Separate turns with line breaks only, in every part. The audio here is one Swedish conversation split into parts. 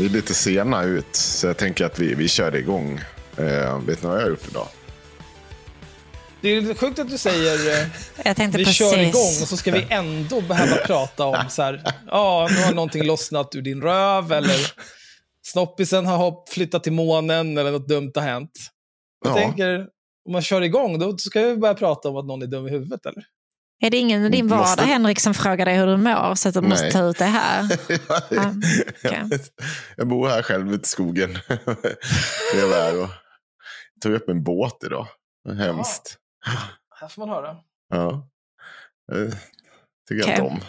Vi är lite sena ut, så jag tänker att vi, vi kör igång. Eh, vet ni vad jag har gjort idag?
Det är lite sjukt att du säger eh,
Jag tänkte
vi
precis.
kör igång och så ska vi ändå behöva prata om så här, ja, nu har någonting lossnat ur din röv eller snoppisen har hopp- flyttat till månen eller något dumt har hänt. Jag
Ja.
tänker, om man kör igång, då ska vi börja prata om att någon är dum i huvudet eller?
Är det ingen i din vardag,
Måste-
Henrik, som frågar dig hur du mår så att du måste
Nej.
ta ut det här? Ja, okej.
Jag bor här själv ute i skogen. jag var här och tog upp en båt idag. Hemskt.
Här får man höra.
Ja. Det tycker jag
Okej.
inte om.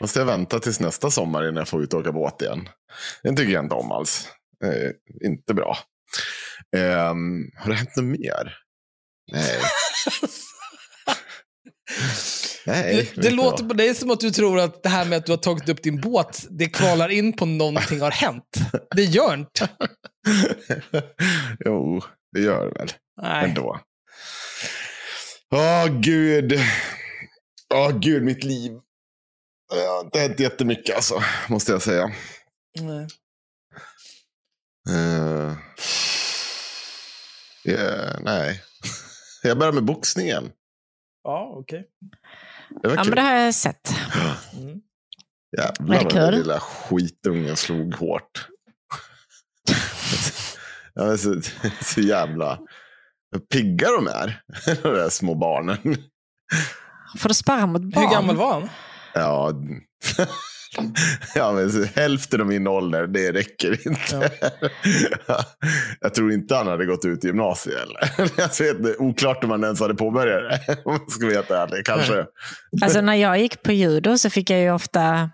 Måste jag vänta tills nästa sommar innan jag får ut och åka båt igen. Det tycker jag inte om alls. Eh, inte bra. Ehm, har det hänt något mer? Nej. Nej.
Det, det låter på dig som att du tror att det här med att du har tagit upp din båt, det kvalar in på någonting har hänt. Det gör inte.
jo, det gör det väl.
Nej.
Ändå. Åh, gud. Åh, gud, mitt liv. Det har inte hänt jättemycket alltså, måste jag säga.
Nej.
Eh, yeah, nej. Jag börjar med boxningen.
Ja, okej.
Var
Ja,
kul.
men det har jag sett.
Mm.
Jävlar vad den lilla skitungen slog hårt. ja, men så, så jävla pigga de är, de där små barnen.
Får du sparra mot barn?
Hur gammal var han?
Ja, ja men hälften av min ålder, det räcker inte. jag tror inte han hade gått ut i gymnasiet. Eller? jag vet, det är oklart om han ens hade påbörjat det. Om jag ska veta ärligt. Kanske.
Alltså när jag gick på judo så fick jag ju ofta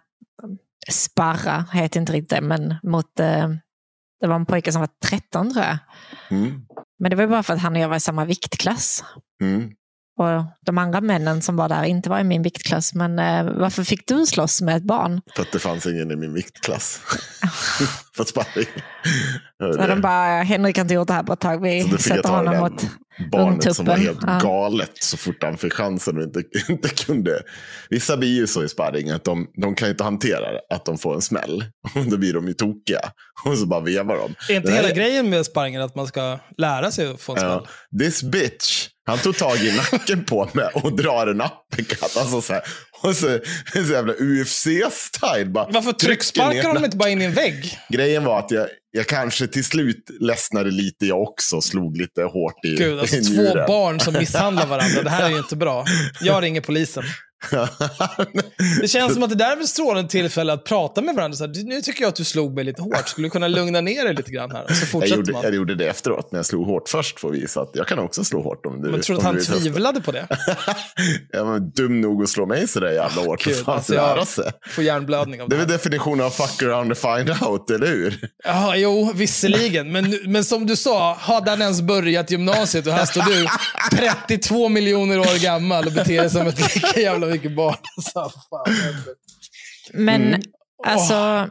sparra, heter inte riktigt det, men mot, eh, det var en pojke som var 13 tror jag.
Mm.
Men det var bara för att han och jag var i samma viktklass.
Mm.
Och de andra männen som var där inte var i min viktklass. Men eh, varför fick du slåss med ett barn?
För att det fanns ingen i min viktklass. För sparring.
Så de bara, Henrik har inte gjort det här på ett tag,
Så
vi
då fick jag
sätter
ta
honom mot...
barnet som var helt
Ja.
galet så fort han fick chansen och inte, inte kunde. Vissa blir ju så i sparring att de, de kan inte hantera att de får en smäll. Och då blir de ju tokiga. Och så bara vevar de.
Är inte
här
hela
är-
grejen med sparringen att man ska lära sig att få en smäll?
Ja, this bitch. Han tog tag i nacken på mig och drar en uppercut. Alltså så här. Och så, så jävla UFC-style.
Varför trycksparkar de inte bara in i en vägg?
Grejen var att jag, jag kanske till slut ledsnade lite jag också. Slog lite hårt i,
Gud, alltså
i
två barn som misshandlar varandra. Det här är ju inte bra. Jag ringer polisen. Det känns som att det där är väl strålande tillfälle att prata med varandra. Så här, nu tycker jag att du slog mig lite hårt. Skulle du kunna lugna ner dig lite grann här? Och så
jag,
fortsätter
gjorde,
man.
jag gjorde det efteråt när jag slog hårt först för att visa att jag kan också slå hårt om du
Men tror du att han tvivlade på det?
Jag var dum nog att slå mig sådär jävla hårt.
Gud,
För fan
alltså, jag
sig.
får hjärnblödning av
Det
det
är väl definitionen av fuck around and find out, eller hur?
Ja, jo, visserligen. Men, men som du sa, hade han ens börjat gymnasiet och här står du 32 miljoner år gammal och beter dig som ett lika jävla mycket barn. Alltså, fan.
Men
Mm.
alltså,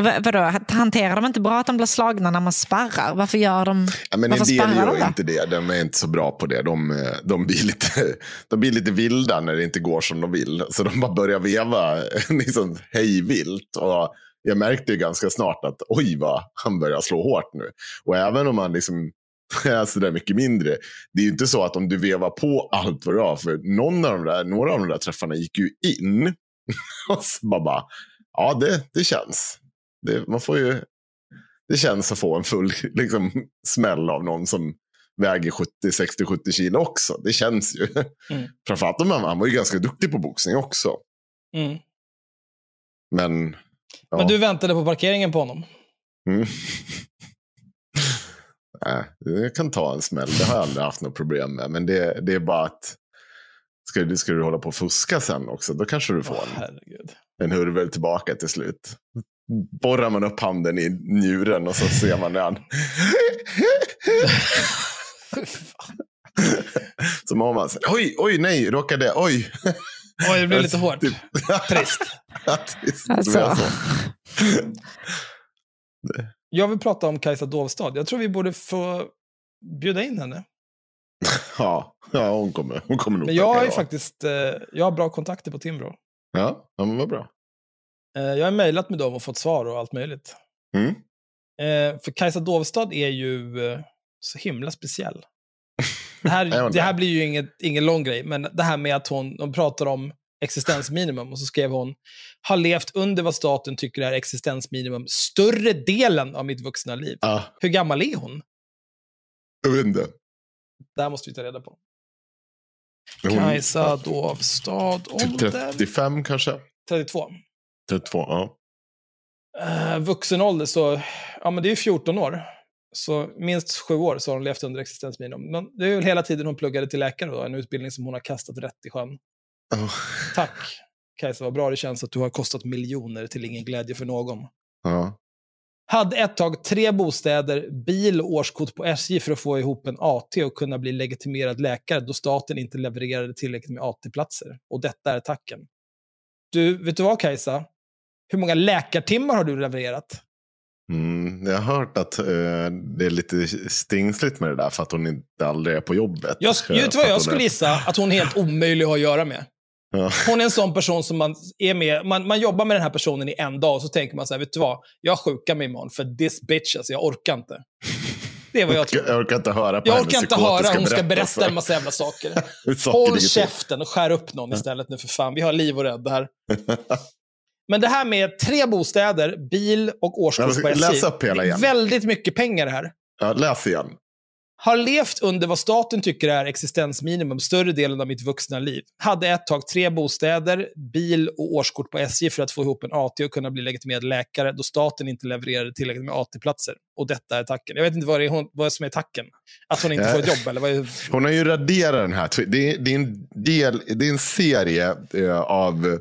V- Vadå, hanterar de inte bra att de blir slagna när man sparrar? Varför gör de
Ja, men en del gör
de
inte det. De är inte så bra på det. De, eh, de, blir lite, de blir lite vilda när det inte går som de vill. Så de bara börjar veva liksom, hej vilt. Och jag märkte ju ganska snart att oj vad han börjar slå hårt nu. Och även om man liksom är sådär mycket mindre. Det är ju inte så att om du vevar på allt vad du har. För någon av de där, några av de där träffarna gick ju in. och så bara, bara ja det, det känns. Det, man får ju, det känns att få en full liksom, smäll av någon som väger 70, 60, 70 kilo också. Det känns ju.
Mm.
Framförallt om han, han var ju ganska duktig på boxning också.
Mm.
Men, ja.
Men du väntade på parkeringen på honom?
Mm. Nej, jag kan ta en smäll. Det har jag aldrig haft något problem med. Men det, det är bara att ska du, ska du hålla på och fuska sen också, då kanske du får
Åh,
en, en hurvel tillbaka till slut. Borrar man upp handen i njuren och så ser man den. så mår man så oj, oj, nej, råkade, oj.
Oj, det blev lite hårt.
Typ-
Trist.
Trist.
Alltså.
Är.
Jag vill prata om Kajsa Dovstad. Jag tror vi borde få bjuda in henne.
Ja, ja hon, kommer, hon kommer nog
Men jag
ja.
faktiskt eh, jag har bra kontakter på Timbro.
Ja, ja men vad bra.
Eh, jag har mejlat med dem och fått svar och allt möjligt.
Mm.
Eh, för Kajsa Dovstad är ju så himla speciell. Det här,
Är hon
det här blir ju inget, ingen lång grej, men det här med att hon de pratar om existensminimum och så skrev hon har levt under vad staten tycker är existensminimum större delen av mitt vuxna liv.
Ja,
Hur gammal är hon?
jag vet inte.
Det här måste vi ta reda på.
Hon-
Kajsa Dovstad,
Typ
ålder
35 kanske?
32.
32, ja.
Uh, vuxen ålder så, ja men det är ju 14 år. Så minst sju år så har hon levt under existensminimum. Men det är väl hela tiden hon pluggade till läkare då, en utbildning som hon har kastat rätt i sjön.
Oh,
Tack Kajsa, vad bra det känns att du har kostat miljoner till ingen glädje för någon.
ja.
Hade ett tag tre bostäder, bil och årskort på SJ för att få ihop en AT och kunna bli legitimerad läkare då staten inte levererade tillräckligt med AT-platser. Och detta är tacken. Du, vet du vad Kajsa? Hur många läkartimmar har du levererat?
Mm, jag har hört att eh, det är lite stingsligt med det där för att hon inte aldrig är på jobbet.
Jag, vet vad jag skulle gissa? Att hon är helt omöjlig att ha att göra med.
Ja.
Hon är en sån person som man är med, man, man jobbar med den här personen i en dag och så tänker man så här, vet du vad? Jag sjukar mig imorgon för this bitch, alltså jag orkar inte. Det är vad jag tror.
Jag orkar inte höra på
Jag orkar inte höra, hon ska berätta en massa jävla saker. Håll käften och skär upp någon istället nu för fan. Vi har liv och rädd här. Men det här med tre bostäder, bil och
men
på SJ.
läs upp hela igen.
väldigt mycket pengar det här.
Ja, läs igen.
Har levt under vad staten tycker är existensminimum större delen av mitt vuxna liv. Hade ett tag tre bostäder, bil och årskort på SJ för att få ihop en AT och kunna bli legitimerad läkare då staten inte levererade tillräckligt med AT-platser. Och detta är tacken. Jag vet inte vad, det är hon, vad som är tacken. Att hon inte
Ja.
får ett jobb eller vad är...
Hon har ju raderat den här. Det är, det är, en, del, det är en serie eh, av eh,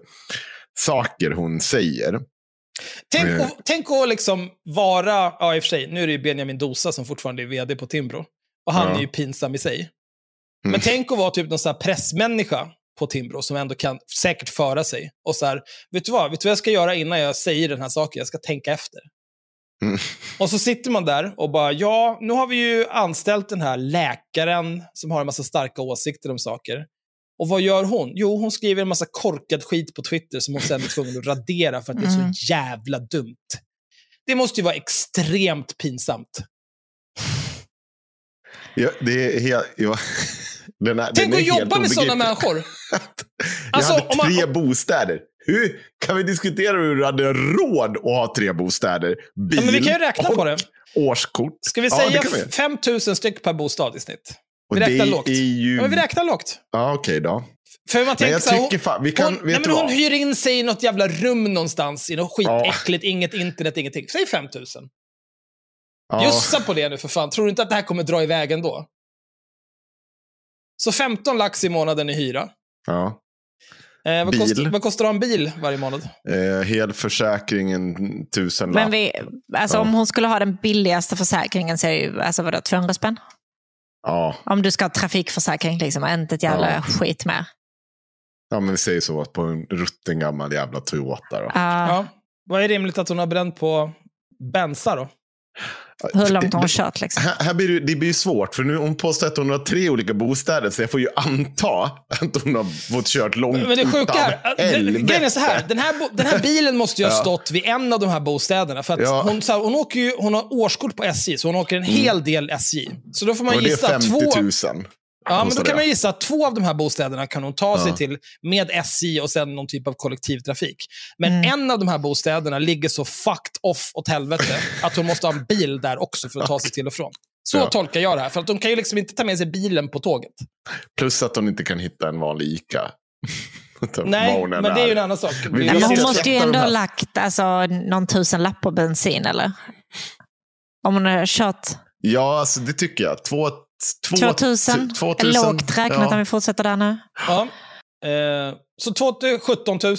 saker hon säger.
Tänk,
Eh.
att- tänk att liksom vara, ja i och för sig, nu är det ju Benjamin Dosa som fortfarande är vd på Timbro. Och han
Ja.
är ju pinsam i sig. Men
Mm.
tänk att vara typ någon sån här pressmänniska på Timbro som ändå kan säkert föra sig. Och så här, vet du vad, vet du vad jag ska göra innan jag säger den här saken? Jag ska tänka efter.
Mm.
Och så sitter man där och bara, ja, nu har vi ju anställt den här läkaren som har en massa starka åsikter om saker. Och vad gör hon? Jo, hon skriver en massa korkad skit på Twitter som hon sen är tvungen att radera för att det är
Mm.
så jävla dumt. Det måste ju vara extremt pinsamt.
Ja, det är helt... Ja, den är,
Tänk
den
att jobba med sådana människor.
Jag
Alltså,
hade
om man-
tre bostäder. Hur kan vi diskutera hur du hade råd att ha tre bostäder? Bil
Ja, men vi kan ju räkna
och
på det.
årskort.
Ska vi
Ja,
säga
vi.
5 000 styck per bostad i snitt?
Och
Vi räknar
det
lågt.
Ju...
Ja, men vi räknar lågt.
Ja, okej då.
För man
Men
tänker
jag
så här,
tycker
hon,
fan, vi kan,
hon, nej, men hyr in sig i något jävla rum någonstans, i något
Ja.
skitäckligt, inget internet, ingenting. Säg 5 000.
Ja.
Jussa på det nu för fan. Tror du inte att det här kommer dra iväg ändå? Så 15 lax i månaden i hyra.
Ja.
Eh, vad,
Bil.
kostar, vad kostar en bil varje månad?
Eh, helförsäkringen, tusen
Men
lapp.
vi, alltså,
Ja.
om hon skulle ha den billigaste försäkringen så är det ju alltså, vadå, 200 spänn.
Ja.
Om du ska ha trafikförsäkring, liksom, inte ett jävla
Ja.
skit mer.
ja, men vi säger så. På en rutten gammal jävla Toyota. Då.
Ja.
Ja. vad är rimligt att hon har bränt på bensa då?
Hur långt har hon kört liksom?
Här, här blir det, det blir ju svårt, för nu hon påstår att hon har tre olika bostäder, så jag får ju anta att hon har fått kört långt
Men det sjuka är så här, den här, den här bilen måste ju ha stått vid en av de här bostäderna. För att
Ja.
hon, så här, hon, åker ju, hon har årskort på SJ, så hon åker en hel del SJ. Så då får man
Och det är
gissa
50
två...
000.
Ja, men då kan man gissa att två av de här bostäderna kan hon ta sig
Ja.
till med SJ och sen någon typ av kollektivtrafik. Men en av de här bostäderna ligger så fucked off åt helvete att hon måste ha en bil där också för att ta sig till och från. Så
Ja.
tolkar jag det här, för att de kan ju liksom inte ta med sig bilen på tåget.
Plus att hon inte kan hitta en vanlig ICA.
Nej, men det är ju en annan sak.
Vi
men hon måste ju ändå ha lagt alltså, någon tusenlapp på bensin, eller? Om hon har kört
Ja, alltså, det tycker jag. Två, två,
2000,
t- 2000
lågt räknat om vi fortsätter där nu.
Ja. Eh, så 2 17 000.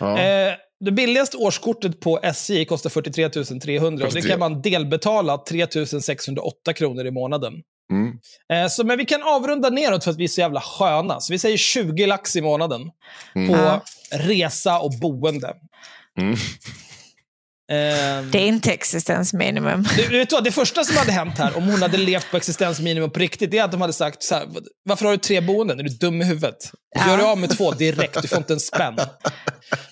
Ja.
Eh, det billigaste årskortet på SJ kostar 43 300 och det
43.
kan man delbetala 3 608 kronor i månaden.
Mm.
Eh, så, men vi kan avrunda neråt för att vi är så jävla sköna. Så vi säger 20 lax i månaden på
Ja.
resa och boende.
Mm.
Eh,
Det är inte existensminimum.
du, vet du vad, det första som hade hänt här, om hon hade levt på existensminimum på riktigt, det är att de hade sagt så här, varför har du tre boenden? Är du dum i huvudet?
Ja.
Gör dig av med två direkt, du får inte en spänn.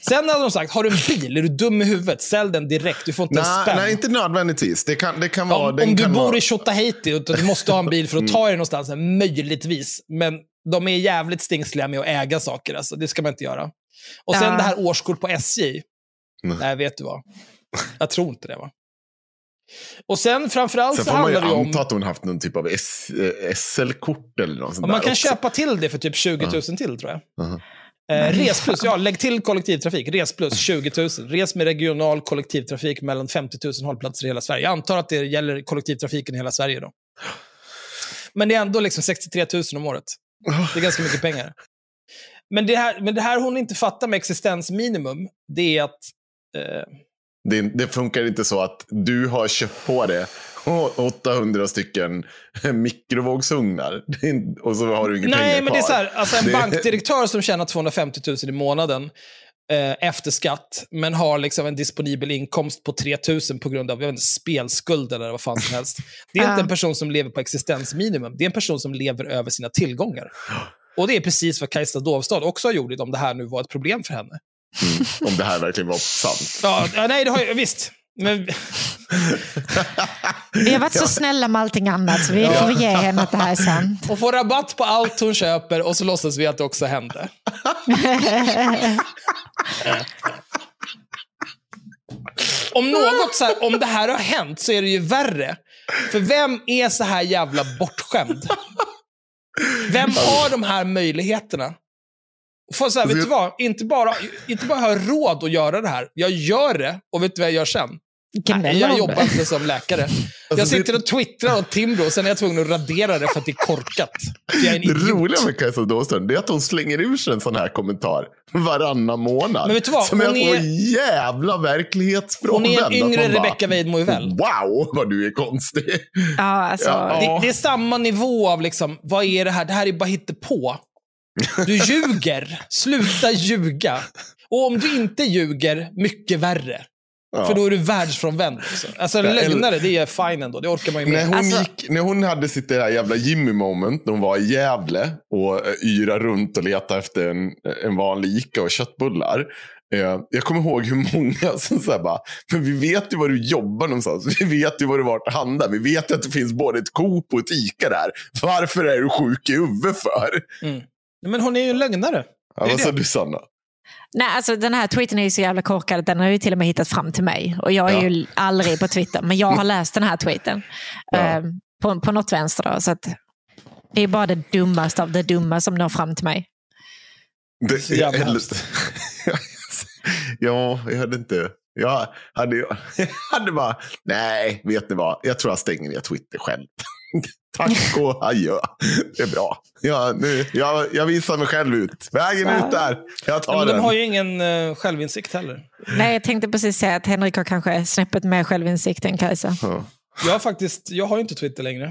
Sen hade de sagt, har du en bil? Är du dum i huvudet? Sälj den direkt, du får inte en
Nej,
spänn.
nej, inte nödvändigtvis. Det kan, det kan vara...
om om du
kan
bor
vara,
i Tjotahejti och du måste ha en bil för att ta dig någonstans, möjligtvis. Men de är jävligt stingsliga med att äga saker. Alltså. Det ska man inte göra. Och sen
Ja.
det här årskort på SJ.
Mm.
Nej, vet du vad? Jag tror inte det. va. Och sen framförallt
Sen
så
får man ju
handlar det ju om...
anta att hon haft någon typ av S- eh, SL-kort eller något sånt
man kan
också.
köpa till det för typ 20 000 till, tror jag.
Aha.
Eh, res plus, ja, lägg till kollektivtrafik. Res plus 20 000. Res med regional kollektivtrafik mellan 50 000 hållplatser i hela Sverige. Jag antar att det gäller kollektivtrafiken i hela Sverige då. Men det är ändå liksom 63 000 om året. Det är ganska mycket pengar. Men det här, men det här hon inte fattar med existensminimum, det är att eh,
Det, det funkar inte så att du har köpt på det 800 stycken mikrovågsugnar och så har du inga pengar
Nej, men det är
kvar.
så här, alltså en
Det-
bankdirektör som tjänar 250 000 i månaden eh, efter skatt, men har liksom en disponibel inkomst på 3 000 på grund av jag vet inte, spelskuld eller vad fan som helst. Det är inte en person som lever på existensminimum, det är en person som lever över sina tillgångar. Och det är precis vad Kajsa Dovstad också har gjort om det här nu var ett problem för henne.
Om det här verkligen var sant.
Ja, ja nej, det har jag visst. Men,
Vi har varit så snälla med allting annat, så vi får ge henne att det här är sant.
och få rabatt på allt hon köper och så låtsas vi att det också hände. Om något så här, om det här har hänt så är det ju värre. För vem är så här jävla bortskämd? Vem har de här möjligheterna? För så här, vet du vad? Inte bara, inte bara har jag råd att göra det här, jag gör det och vet du vad jag gör sen? Nej, jag jobbar inte som läkare. Jag sitter och twittrar åt Timbro och sen är jag tvungen att radera det för att det är korkat. Jag är
Det roliga med Kajsa Dåström det är att hon slänger ur sig en sån här kommentar varannan månad.
Men vet du vad?
Som är
Hon
så
är-
jävla
Hon
verklighetsfrånvänd.
är en yngre Rebecca Weidmo väl.
Wow, vad du är konstig.
Ja, alltså,
Ja.
Det, det är samma nivå av liksom, vad är det här? Det här är bara hittepå. Du ljuger. Sluta ljuga. Och om du inte ljuger, mycket värre.
Ja.
För då är du världsfrånvänd. Också. Alltså en lögnare, det är fine ändå. Det orkar man ju
När
med.
hon,
Alltså-
gick, när hon hade sitt det här jävla Jimmy moment, när hon var i Gävle och eh, yra runt och leta efter en, en vanlig Ica och köttbullar. Eh, jag kommer ihåg hur många som sa bara, men vi vet ju var du jobbar någonstans. Vi vet ju var du varit och handlat. Vi vet ju att det finns både ett Coop och ett Ica där. Varför är du sjuk i huvudet för?
Men hon är ju en lögnare.
Ja,
Det är
vad sa du Sanna?
Nej, alltså den här tweeten är ju så jävla korkad den har ju till och med hittat fram till mig. Och jag är
Ja.
ju aldrig på Twitter, men jag har läst den här tweeten.
Ja.
eh, på, på något vänster då. Så att det är bara det dummaste av det dumma som når fram till mig.
Det, eller-
hemskt.
ja, jag hade inte... Jag hade, jag hade bara, nej, vet ni vad? Jag tror jag stänger ner Twitter själv. Tack och adjö. Det är bra. Ja, nu, jag, jag visar mig själv ut. Vägen
Ja.
ut där. Jag tar
Ja, men
den.
de har ju ingen uh, självinsikt heller.
Nej, jag tänkte precis säga att Henrik har kanske snäppet mer självinsikt än Kajsa.
Ja.
Jag har faktiskt, jag har ju inte Twitter längre.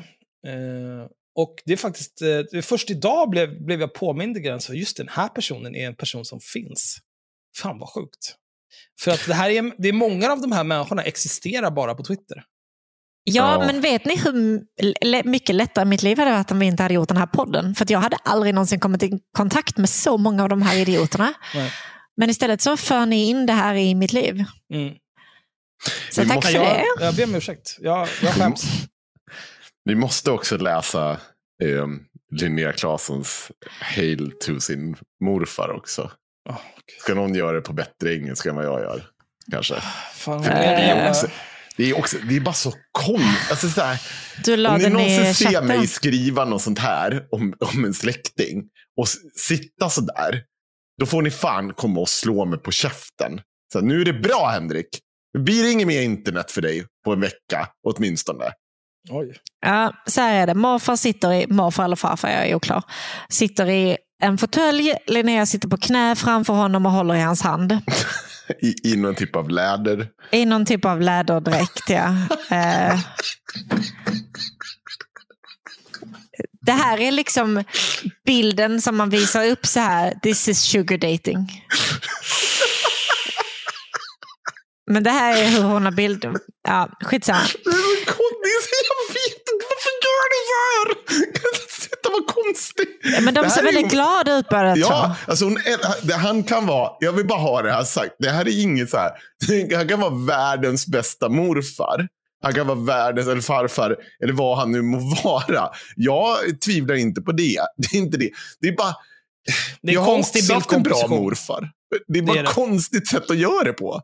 Eh, och det är faktiskt, eh, är först idag blev, blev jag påmind i gränsen, just den här personen är en person som finns. Fan vad sjukt. För att det, här är, det är många av de här människorna existerar bara på Twitter.
Ja,
Ja.
men vet ni hur mycket lättare mitt liv hade varit om vi inte hade gjort den här podden? För att jag hade aldrig någonsin kommit i kontakt med så många av de här idioterna.
Nej.
Men istället så för ni in det här i mitt liv.
Mm.
Så
Vi
tack
måste-
för
jag,
det.
jag ber om ursäkt. Jag, jag skäms.
Vi måste också läsa eh, Linnea Claessons Hail to sin morfar också. Ska någon göra det på bättre engelska än vad jag gör? Kanske.
Fan,
För det,
är
också, det, är också, det är bara så konstigt. Alltså, så här, om ni någonsin ser
chatten.
mig skriva något sånt här om, om en släkting och sitta så där, då får ni fan komma och slå mig på käften. Så här, nu är det bra Henrik. Det blir inget mer internet för dig på en vecka åtminstone.
Oj.
Ja, så här är det. Morfar sitter i, morfar eller farfar, jag är oklar, sitter i en fåtölj. Linnea sitter på knä framför honom och håller i hans hand.
I, I någon typ av läder.
I någon typ av läderdräkt, ja. Eh, det här är liksom bilden som man visar upp så här. This is sugar dating. Men det här är hur hon har bild. Ja, skitsamma.
Är konstigt. Jag vet inte varför gör du så här? Sluta vara konstig.
Men de
Det
ser
är
väldigt
ju-
glada ut två.
Ja, alltså hon, det, han kan vara, jag vill bara ha det här sagt. Det här är inget så här, han kan vara världens bästa morfar. Han kan vara världens, eller farfar, eller vad han nu må vara. Jag tvivlar inte på det. Det är inte det. Det är bara,
Det är
jag har
konstig
också haft en bra morfar. Det är bara
Det är
ett konstigt sätt att göra det på.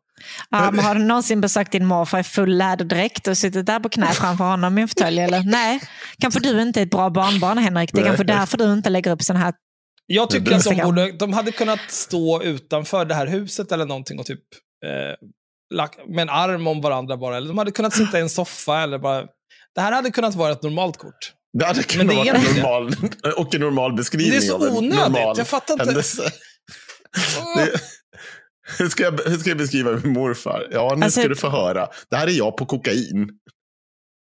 Ja, men har du någonsin besökt din morfar i full läderdräkt och suttit där på knä framför honom i en fåtölj? Eller? Nej, kanske du inte är ett bra barnbarn Henrik. Det är kanske därför du inte lägger upp sådana här...
Jag tycker att de, borde, de hade kunnat stå utanför det här huset eller någonting och typ eh, lack- med en arm om varandra bara. Eller de hade kunnat sitta i en soffa eller bara... Det här hade kunnat vara ett normalt kort.
Det hade kunnat vara normal, och en normal beskrivning
Det är så onödigt.
normal
Jag fattar inte.
händelse. Det, hur, ska jag, hur ska jag beskriva min morfar? Ja, nu
Alltså-
ska du få höra. Det här är jag på kokain.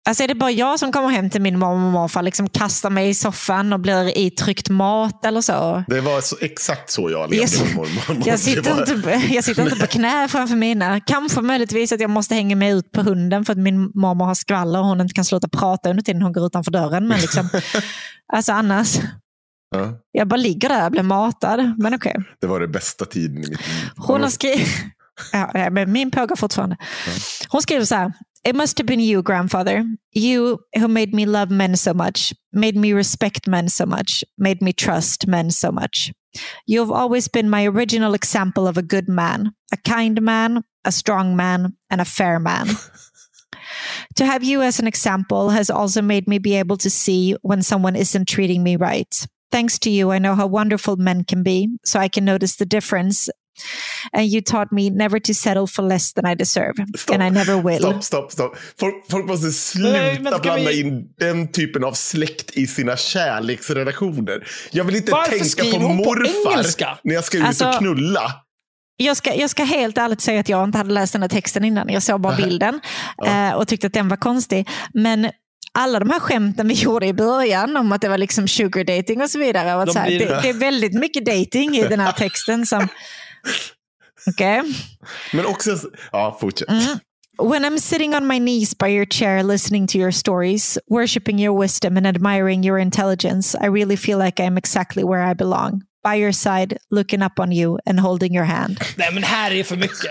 Alltså är det bara jag som kommer hem till min mormor och morfar, liksom kastar mig i soffan och blir itryckt mat eller så?
Det var så, exakt så jag levde
Jag-
med mormor.
Jag sitter,
var-
inte, jag sitter inte på knä framför mina. Kanske möjligtvis att jag måste hänga mig ut på hunden för att min mormor har skvaller och hon inte kan sluta prata under tiden hon går utanför dörren. Men liksom, alltså annars,
Ja,
jag bara ligger där och blir matad. Men okej.
det var det bästa tiden i mitt liv.
Hon har skrivit... Ja, men min pågår fortfarande. Hon skriver så här. It must have been you, grandfather. You who made me love men so much, made me respect men so much, made me trust men so much. You have always been my original example of a good man, a kind man, a strong man, and a fair man. to have you as an example has also made me be able to see when someone isn't treating me right. Thanks to you, I know how wonderful men can be, so I can notice the difference. And you taught me never to settle for less than I deserve,
Stopp.
and I never will.
Stopp, stopp, stopp. Folk, folk måste sluta
Nej,
blanda
vi-
in den typen av släkt i sina kärleksrelationer. Jag vill inte
Varför
tänka på
på
morfar
engelska?
när jag ska ut
Alltså-
och knulla.
Jag ska, jag ska helt ärligt säga att jag inte hade läst den här texten innan. Jag såg bara bilden eh, och tyckte att den var konstig. Men alla de här skämten vi gjorde i början om att det var liksom sugar dating och så vidare. Och
De
så här, det, det är väldigt mycket dating i den här texten. som... Okej.
Men också, ja fortsätt.
Mm. When I'm sitting on my knees by your chair, listening to your stories, worshipping your wisdom, and admiring your intelligence, I really feel like I'm exactly where I belong. By your side, looking up on you and holding your hand.
Nej, men här är för mycket.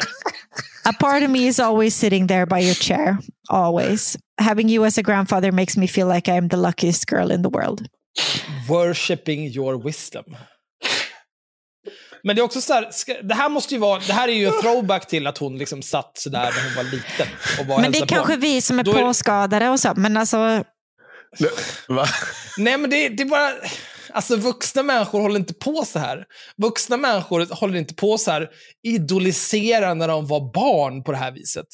A part of me is always sitting there by your chair, always. Having you as a grandfather makes me feel like I'm the luckiest girl in the world.
Worshipping your wisdom. Men det är också så här, ska, det här måste ju vara, det här är ju en throwback till att hon liksom satt sådär när hon var liten. Och var
Men det är
på.
kanske vi som är
Då är-
påskadade och så, men alltså?
Nej, men det, det är bara... Alltså vuxna människor håller inte på så här. Vuxna människor håller inte på så här idolisera när de var barn på det här viset.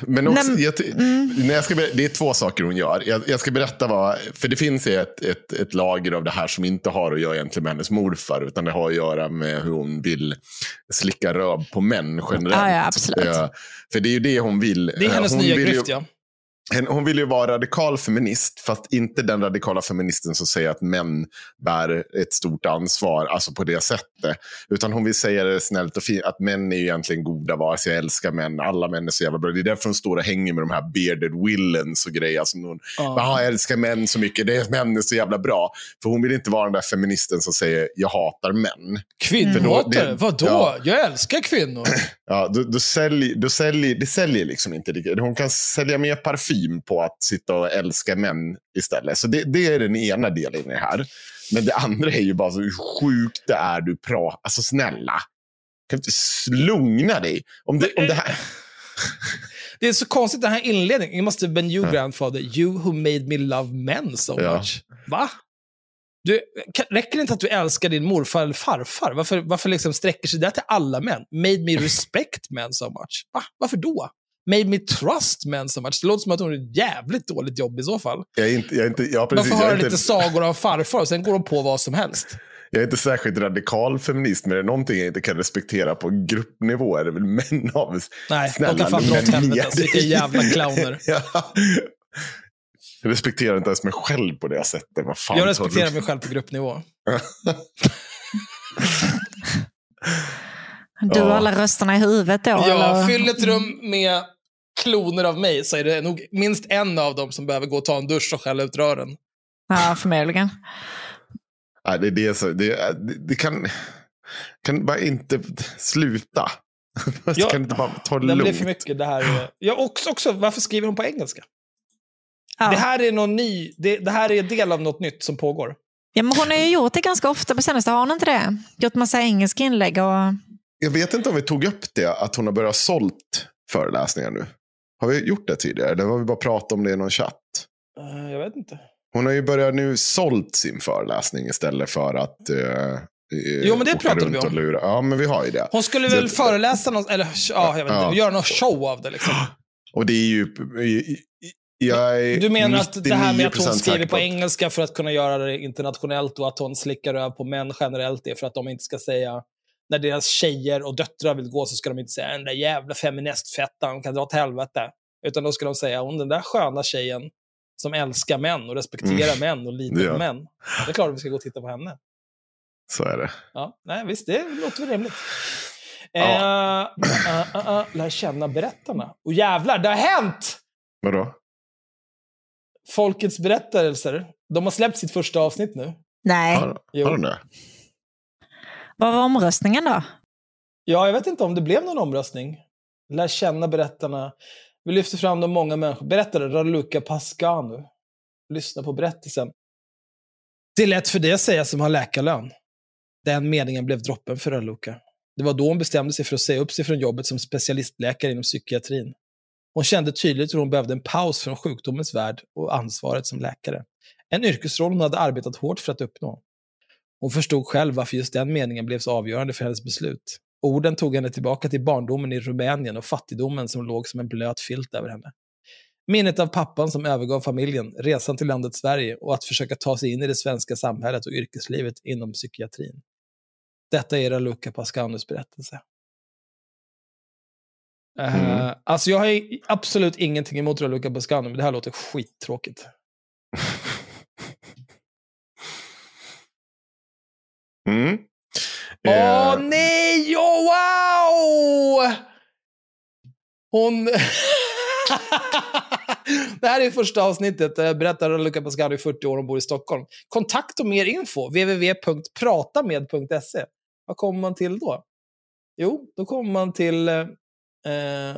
Men också,
Nej,
jag,
mm.
när jag ska, det är två saker hon gör. Jag, jag ska berätta vad, för det finns ett, ett, ett lager av det här som inte har att göra egentligen med hennes morfar, utan det har att göra med hur hon vill slicka röv på män generellt.
Ja, ja, absolut.
För det är ju det hon vill.
Det är hennes
hon
nya
vill ju-
grift, ja.
Hon vill ju vara radikal feminist, fast inte den radikala feministen som säger att män bär ett stort ansvar, alltså på det sättet. Utan hon vill säga det snällt och fint, att män är ju egentligen goda varelser, jag älskar män, alla män är så jävla bra. Det är därför hon står och hänger med de här bearded villains och grejer. Som hon, ja. jag älskar män så mycket, det är, män är så jävla bra. För hon vill inte vara den där feministen som säger, jag hatar män.
Kvinnohatare?
det-
Vadå?
ja.
Jag älskar kvinnor.
Ja, då, då sälj, då sälj, det säljer liksom inte. Hon kan sälja mer parfym på att sitta och älska män istället. Så det, det är den ena delen i det här. Men det andra är ju bara så hur sjukt det är du pratar. Alltså snälla. Kan du inte slugna dig? Om det, om det här...
Det är så konstigt den här inledningen. You must have been you grandfather, you who made me love men so
Ja.
much. Va? Du, räcker det inte att du älskar din morfar eller farfar? Varför, varför liksom sträcker sig det till alla män? Made me respect men so much. Va? Varför då? Made me trust men so much. Det låter som att hon har ett jävligt dåligt jobb i så fall.
Jag är inte, jag är inte, ja,
Man
precis,
får
jag,
höra
är
lite
inte,
sagor av farfar och sen går de på vad som helst.
jag är inte särskilt radikal feminist, men det är någonting jag inte kan respektera på gruppnivå är det väl män av.
Nej,
Snälla,
de kan fan dra åt helvete. vilka jävla clowner.
ja. Jag respekterar inte ens mig själv på det sättet. Vad fan
Jag respekterar
du-
mig själv på gruppnivå.
Du
Ja.
alla rösterna i huvudet då?
Ja,
eller?
fyll ett rum med kloner av mig så är det nog minst en av dem som behöver gå och ta en dusch och skälla ut rören.
Ja, förmodligen.
Nej, det, är det, så, det, det, det kan, kan bara inte sluta.
Ja,
kan inte bara ta det
Det blir
lugnt.
för mycket. Det här är... ja, också, också, varför skriver hon på engelska?
Ja.
Det här är någon ny, det, det här är en del av något nytt som pågår.
Ja, men hon har ju gjort det ganska ofta på senaste, har hon inte det? Gjort massa engelska inlägg och...
Jag vet inte om vi tog upp det, att hon har börjat sålt föreläsningar nu. Har vi gjort det tidigare? Eller har vi bara pratat om det i någon chatt?
Eh, jag vet inte.
Hon har ju börjat nu sålt sin föreläsning istället för att uh,
Jo, men det pratade vi om.
Lura. Ja, men vi har ju det.
Hon skulle
Så
väl
att-
föreläsa någon, eller ja, jag vet inte,
Ja.
göra någon show av det liksom.
Och det är ju... Jag är
Du menar att det här med att hon
99%
skriver på engelska för att kunna göra det internationellt och att hon slickar över på män generellt är för att de inte ska säga när deras tjejer och döttrar vill gå så ska de inte säga den där jävla feministfettan kan dra åt helvete. Utan då ska de säga hon den där sköna tjejen som älskar män och respekterar män och litar
Ja.
på män. Det är klart att vi ska gå och titta på henne.
Så är det.
Ja, nej, visst, det låter väl rimligt.
Ja.
Eh, uh, uh, uh, lär känna berättarna. Och jävlar, det har hänt!
Vadå?
Folkets berättelser. De har släppt sitt första avsnitt nu.
Nej.
Har, har de det?
Vad var omröstningen då?
Ja, jag vet inte om det blev någon omröstning. Lär känna berättarna. Vi lyfter fram de många människor. Berättare, Raluca Pascanu. Lyssna på berättelsen. Det är lätt för dig att säga som har läkarlön. Den meningen blev droppen för Raluca. Det var då hon bestämde sig för att säga upp sig från jobbet som specialistläkare inom psykiatrin. Hon kände tydligt hur hon behövde en paus från sjukdomens värld och ansvaret som läkare. En yrkesroll hon hade arbetat hårt för att uppnå. Hon förstod själv varför just den meningen blev så avgörande för hennes beslut. Orden tog henne tillbaka till barndomen i Rumänien och fattigdomen som låg som en blöt filt över henne. Minnet av pappan som övergav familjen, resan till landet Sverige och att försöka ta sig in i det svenska samhället och yrkeslivet inom psykiatrin. Detta är Raluca Pascanus berättelse. Eh,
Mm.
alltså jag har absolut ingenting emot Raluca Pascanu, men det här låter skittråkigt.
Mm.
Åh
Eh,
nej, oh, wow! Hon... det här är första avsnittet. där Jag berättar att Luca Pascano är 40 år och bor i Stockholm. Kontakt och mer info. www.pratamed.se. Vad kommer man till då? Jo, då kommer man till eh, eh,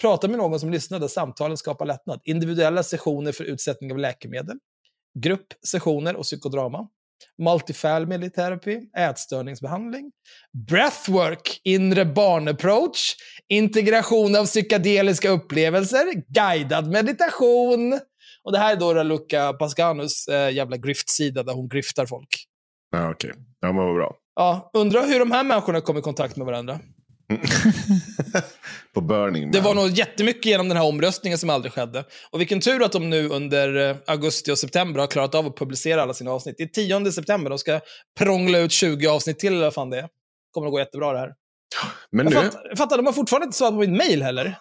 prata med någon som lyssnar där samtalen skapar lättnad. Individuella sessioner för utsättning av läkemedel. Gruppsessioner och psykodrama. Multifamily therapy, ätstörningsbehandling, breathwork, inre barnapproach, integration av psykedeliska upplevelser, guidad meditation. Och det här är då Raluca Pascanus eh, jävla griftsida där hon griftar folk.
Ja, okej. Ja, men vad bra.
Ja, undrar hur de här människorna kom i kontakt med varandra.
På Burning
Det
Man.
var nog jättemycket genom den här omröstningen som aldrig skedde. Och vilken tur att de nu under eh, augusti och september har klarat av att publicera alla sina avsnitt. Det är 10 september, de ska prångla ut 20 avsnitt till eller vad fan det är. kommer att gå jättebra det här.
Men
Jag
nu,
fattar, jag fattar, de har fortfarande inte svarat på mitt mail heller.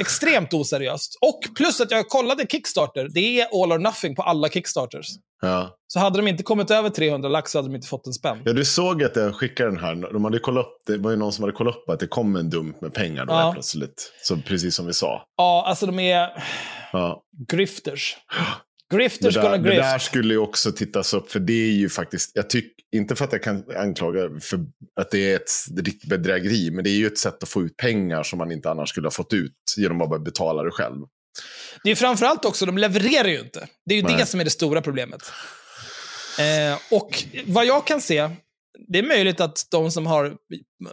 Extremt oseriöst. Och plus att jag kollade Kickstarter. Det är all or nothing på alla Kickstarters.
Ja.
Så hade de inte kommit över 300 lax så hade de inte fått en spänn.
ja, du såg att jag skickade den här. De hade kollat upp, det var ju någon som hade kollat upp att det kom en dump med pengar då
Ja.
plötsligt. Så precis som vi sa.
Ja, alltså de är
Ja.
grifters.
Det,
Grifters
där,
gonna
det där
grift.
skulle ju också tittas upp, för det är ju faktiskt, jag tycker, inte för att jag kan anklaga för att det är ett riktigt bedrägeri, men det är ju ett sätt att få ut pengar som man inte annars skulle ha fått ut genom att bara betala det själv.
Det är framförallt också, de levererar ju inte. Det är ju
Nej.
det som är det stora problemet. Eh, och vad jag kan se, det är möjligt att de som har,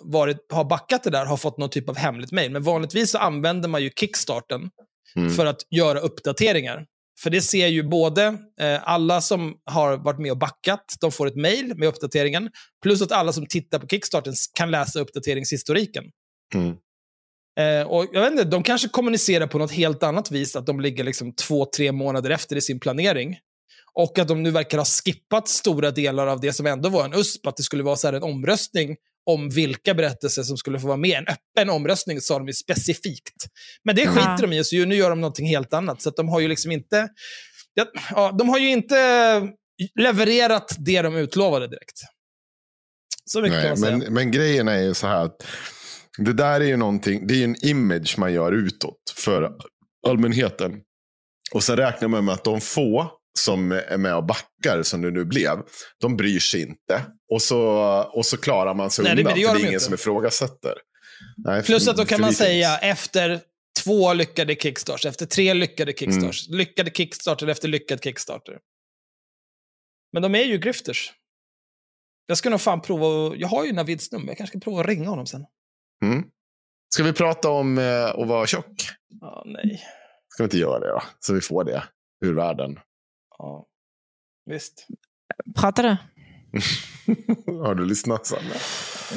varit, har backat det där har fått någon typ av hemligt mejl. Men vanligtvis så använder man ju Kickstarten
Mm.
för att göra uppdateringar. För det ser ju både eh, alla som har varit med och backat, de får ett mejl med uppdateringen. Plus att alla som tittar på Kickstarten kan läsa uppdateringshistoriken.
Mm.
Eh, och jag vet inte, de kanske kommunicerar på något helt annat vis, att de ligger liksom två, tre månader efter i sin planering. Och att de nu verkar ha skippat stora delar av det som ändå var en USP, att det skulle vara så här en omröstning om vilka berättelser som skulle få vara med. En öppen omröstning sa de ju specifikt. Men det skiter
Ja.
de i, så ju- nu gör de någonting helt annat. Så att de har ju liksom inte... Ja, ja, de har ju inte levererat det de utlovade direkt. Så mycket kan
Nej,
man säga.
men, men grejen är ju så här att det där är ju någonting, det är ju en image man gör utåt för allmänheten. Och sen räknar man med att de få som är med och backar, som det nu blev, de bryr sig inte. Och så, och så klarar man sig
Nej, det-
undan,
det gör
för det
de
är ingen
inte.
som ifrågasätter. Nej,
Plus
för-
att då kan man
det
säga efter två lyckade kickstarts, efter tre lyckade kickstarts,
Mm.
lyckade kickstarter efter lyckad kickstarter. Men de är ju grifters. Jag ska nog fan prova, jag har ju Navids nummer, jag kanske ska prova att ringa honom sen.
Mm. Ska vi prata om eh, att vara tjock?
Ja, nej.
Ska vi inte göra det då? Så vi får det ur världen.
Ja. Visst.
Pratar du?
Har du lyssnat Sanna?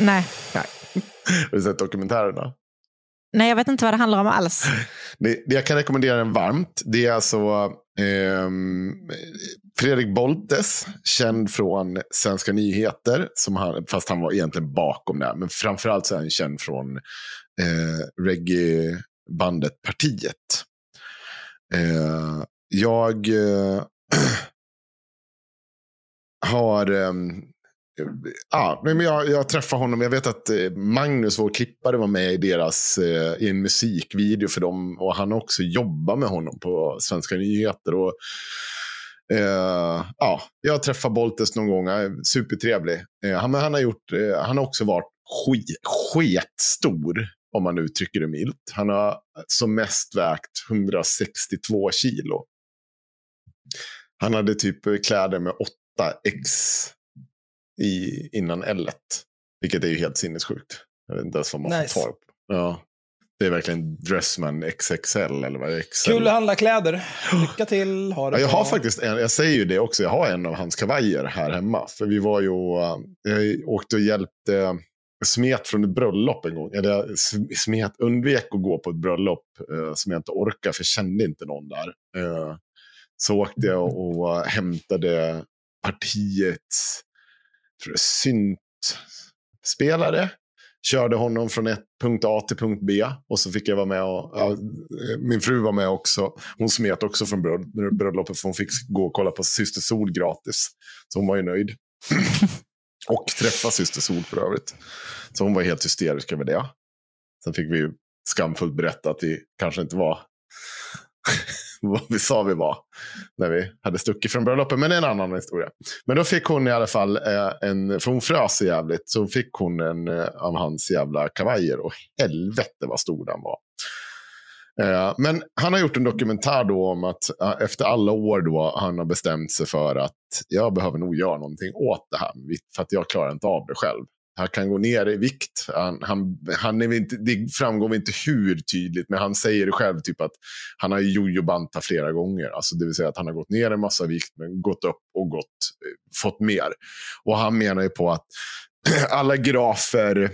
Nej.
Har du sett dokumentärerna?
Nej, jag vet inte vad det handlar om alls.
Det, det jag kan rekommendera den varmt, det är alltså ehm, Fredrik Boltes, känd från Svenska nyheter, som han, fast han var egentligen bakom det. här. Men framförallt så är han känd från eh, reggae-bandet Partiet. Eh, jag eh, har... Ehm, ja, men jag, jag träffade honom. Jag vet att eh, Magnus, vår klippare, var med i deras eh, i en musikvideo för dem. Och han har också jobbat med honom på Svenska nyheter. Och, eh, ja, jag träffade Boltes någon gång. Han är Supertrevlig. Eh, han, men han, har gjort, han har också varit skit, sketstor, om man uttrycker det milt. Han har som mest vägt 162 kilo. Han hade typ kläder med 8x i, innan L. Vilket är ju helt sinnessjukt. Jag vet inte ens vad man
Nice.
får tag på. Ja. Det är verkligen Dressman XXL eller vad? XL?
Kul att handla kläder. Lycka till, ha det
Ja, jag har faktiskt en, jag säger ju det också, jag har en av hans kavajer här hemma. För vi var ju, eh, jag åkte och hjälpte, smet från ett bröllop en gång. Eller jag smet, undvek att gå på ett bröllop eh, som jag inte orkade, för jag kände inte någon där. Eh, så åkte jag och hämtade partiets tror jag, syntspelare. Körde honom från ett punkt A till punkt B. Och så fick jag vara med och, ja, min fru var med också. Hon smet också från bröllopet för hon fick gå och kolla på Syster Sol gratis. Så hon var ju nöjd. och träffa Syster Sol för övrigt. Så hon var helt hysterisk över det. Sen fick vi ju skamfullt berätta att vi kanske inte var vad vi sa vi var när vi hade stuckit från bröllopet. Men det är en annan historia. Men då fick hon i alla fall eh, en, för hon frös jävligt, så fick hon en eh, av hans jävla kavajer. Och helvete vad stor den var. Eh, men han har gjort en dokumentär då om att efter alla år då han har bestämt sig för att jag behöver nog göra någonting åt det här. För att jag klarar inte av det själv. Han kan gå ner i vikt. Han, han, han är inte, det framgår inte hur tydligt, men han säger det själv. typ att Han har jojobantat flera gånger. Alltså det vill säga att han har gått ner en massa vikt, men gått upp och gått, eh, fått mer. Och han menar ju på att alla grafer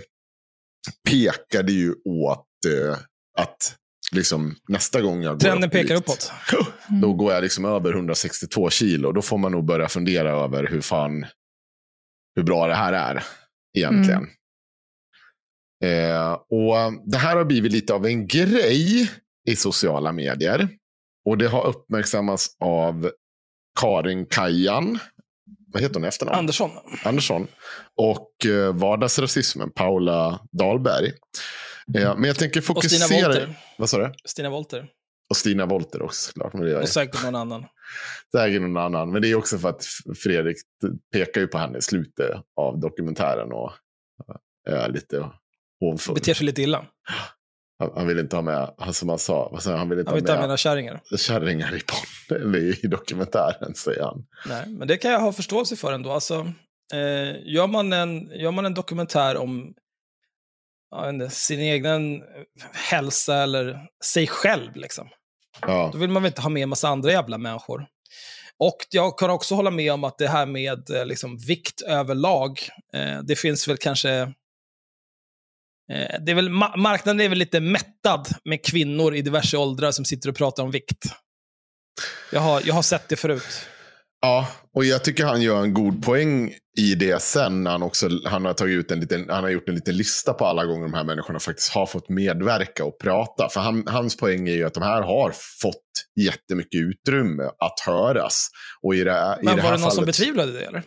pekade ju åt eh, att liksom, nästa gång jag går
Trenden
upp
pekar
vikt,
uppåt.
Då går jag liksom över 162 kilo. Då får man nog börja fundera över hur fan hur bra det här är egentligen. Eh, och Det här har blivit lite av en grej i sociala medier. Och det har uppmärksammats av Karin Kajan. Vad heter hon efternamn?
Andersson.
Andersson. Och eh, vardagsrasismen, Paula Dahlberg. Eh, men jag tänker
Och Stina
fokusera...
Wolter.
Vad sa du?
Stina Wolter.
Och Stina Wolter också såklart. Men det
Och säkert någon annan.
säkert någon annan. Men det är också för att Fredrik pekar ju på henne i slutet av dokumentären och eh, är lite hånfull.
Beter sig lite illa.
Han, han vill inte ha med, han, som han sa, han, vill inte
Han vill
ha med
mina kärringar.
kärringar i, podden, eller i dokumentären, säger han.
Nej, men det kan jag ha förståelse för ändå. Alltså, eh, gör, man en, gör man en dokumentär om ja, sin egen hälsa eller sig själv, liksom,
Ja,
då vill man väl inte ha med en massa andra jävla människor. Och jag kan också hålla med om att det här med eh, liksom, vikt överlag, eh, det finns väl kanske... Eh, det är väl, ma- marknaden är väl lite mättad med kvinnor i diverse åldrar som sitter och pratar om vikt. Jag har, jag har sett det förut
ja, och jag tycker han gör en god poäng i det sen. När han, också, han, har tagit ut en liten, han har gjort en liten lista på alla gånger de här människorna faktiskt har fått medverka och prata. För han, hans poäng är ju att de här har fått jättemycket utrymme att höras. Och i det, i
Men
det
var det någon som
fallet-
betvivlade det, eller?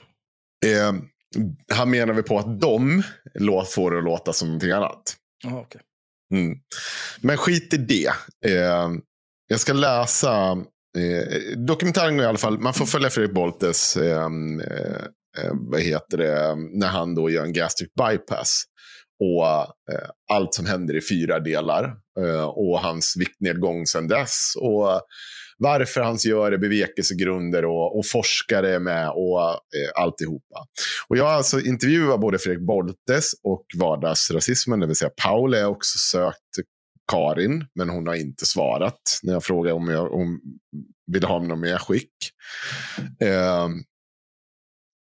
Eh, han menar väl på att de får det att låta som någonting annat.
Jaha, okej.
Mm. Men skit i det. Eh, jag ska läsa. Eh, dokumentären går i alla fall. Man får följa Fredrik Boltes. Ehm, eh, eh, vad heter det? När han då gör en gastric bypass. Och eh, allt som händer i fyra delar. Eh, och hans viktnedgång sedan dess. Och varför han gör det, bevekelsegrunder och, och forskare är med och eh, alltihopa. Och jag har alltså intervjuat både Fredrik Boltes och vardagsrasismen, det vill säga Paul är också sökt Karin, men hon har inte svarat när jag frågade om jag om vill ha någon mer skick. Eh,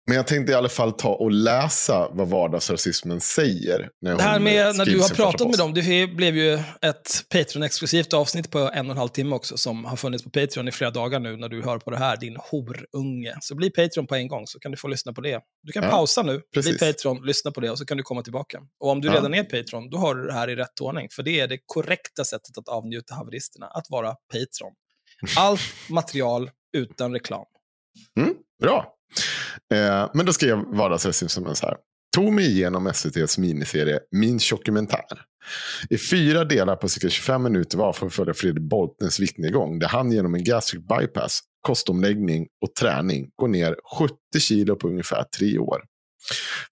men jag tänkte i alla fall ta och läsa vad vardagsrasismen säger. När
Det här med när du har pratat med dem, det blev ju ett Patreon-exklusivt avsnitt på en och en halv timme också, som har funnits på Patreon i flera dagar nu när du hör på det här, din horunge. Så bli Patreon på en gång så kan du få lyssna på det. Du kan
Ja,
pausa nu,
precis.
bli Patreon, lyssna på det och så kan du komma tillbaka. Och om du
Ja.
redan är Patreon, då har du det här i rätt ordning, för det är det korrekta sättet att avnjuta haveristerna, att vara Patreon. Allt material utan reklam.
Mm, bra. Eh, men då skrev vardagsrasismen så här. Tog mig igenom SVTs miniserie Min dokumentär. I fyra delar på cirka 25 minuter var för att följa Fredrik Boltens viktnedgång där han genom en gastric bypass, kostomläggning och träning går ner 70 kilo på ungefär tre år.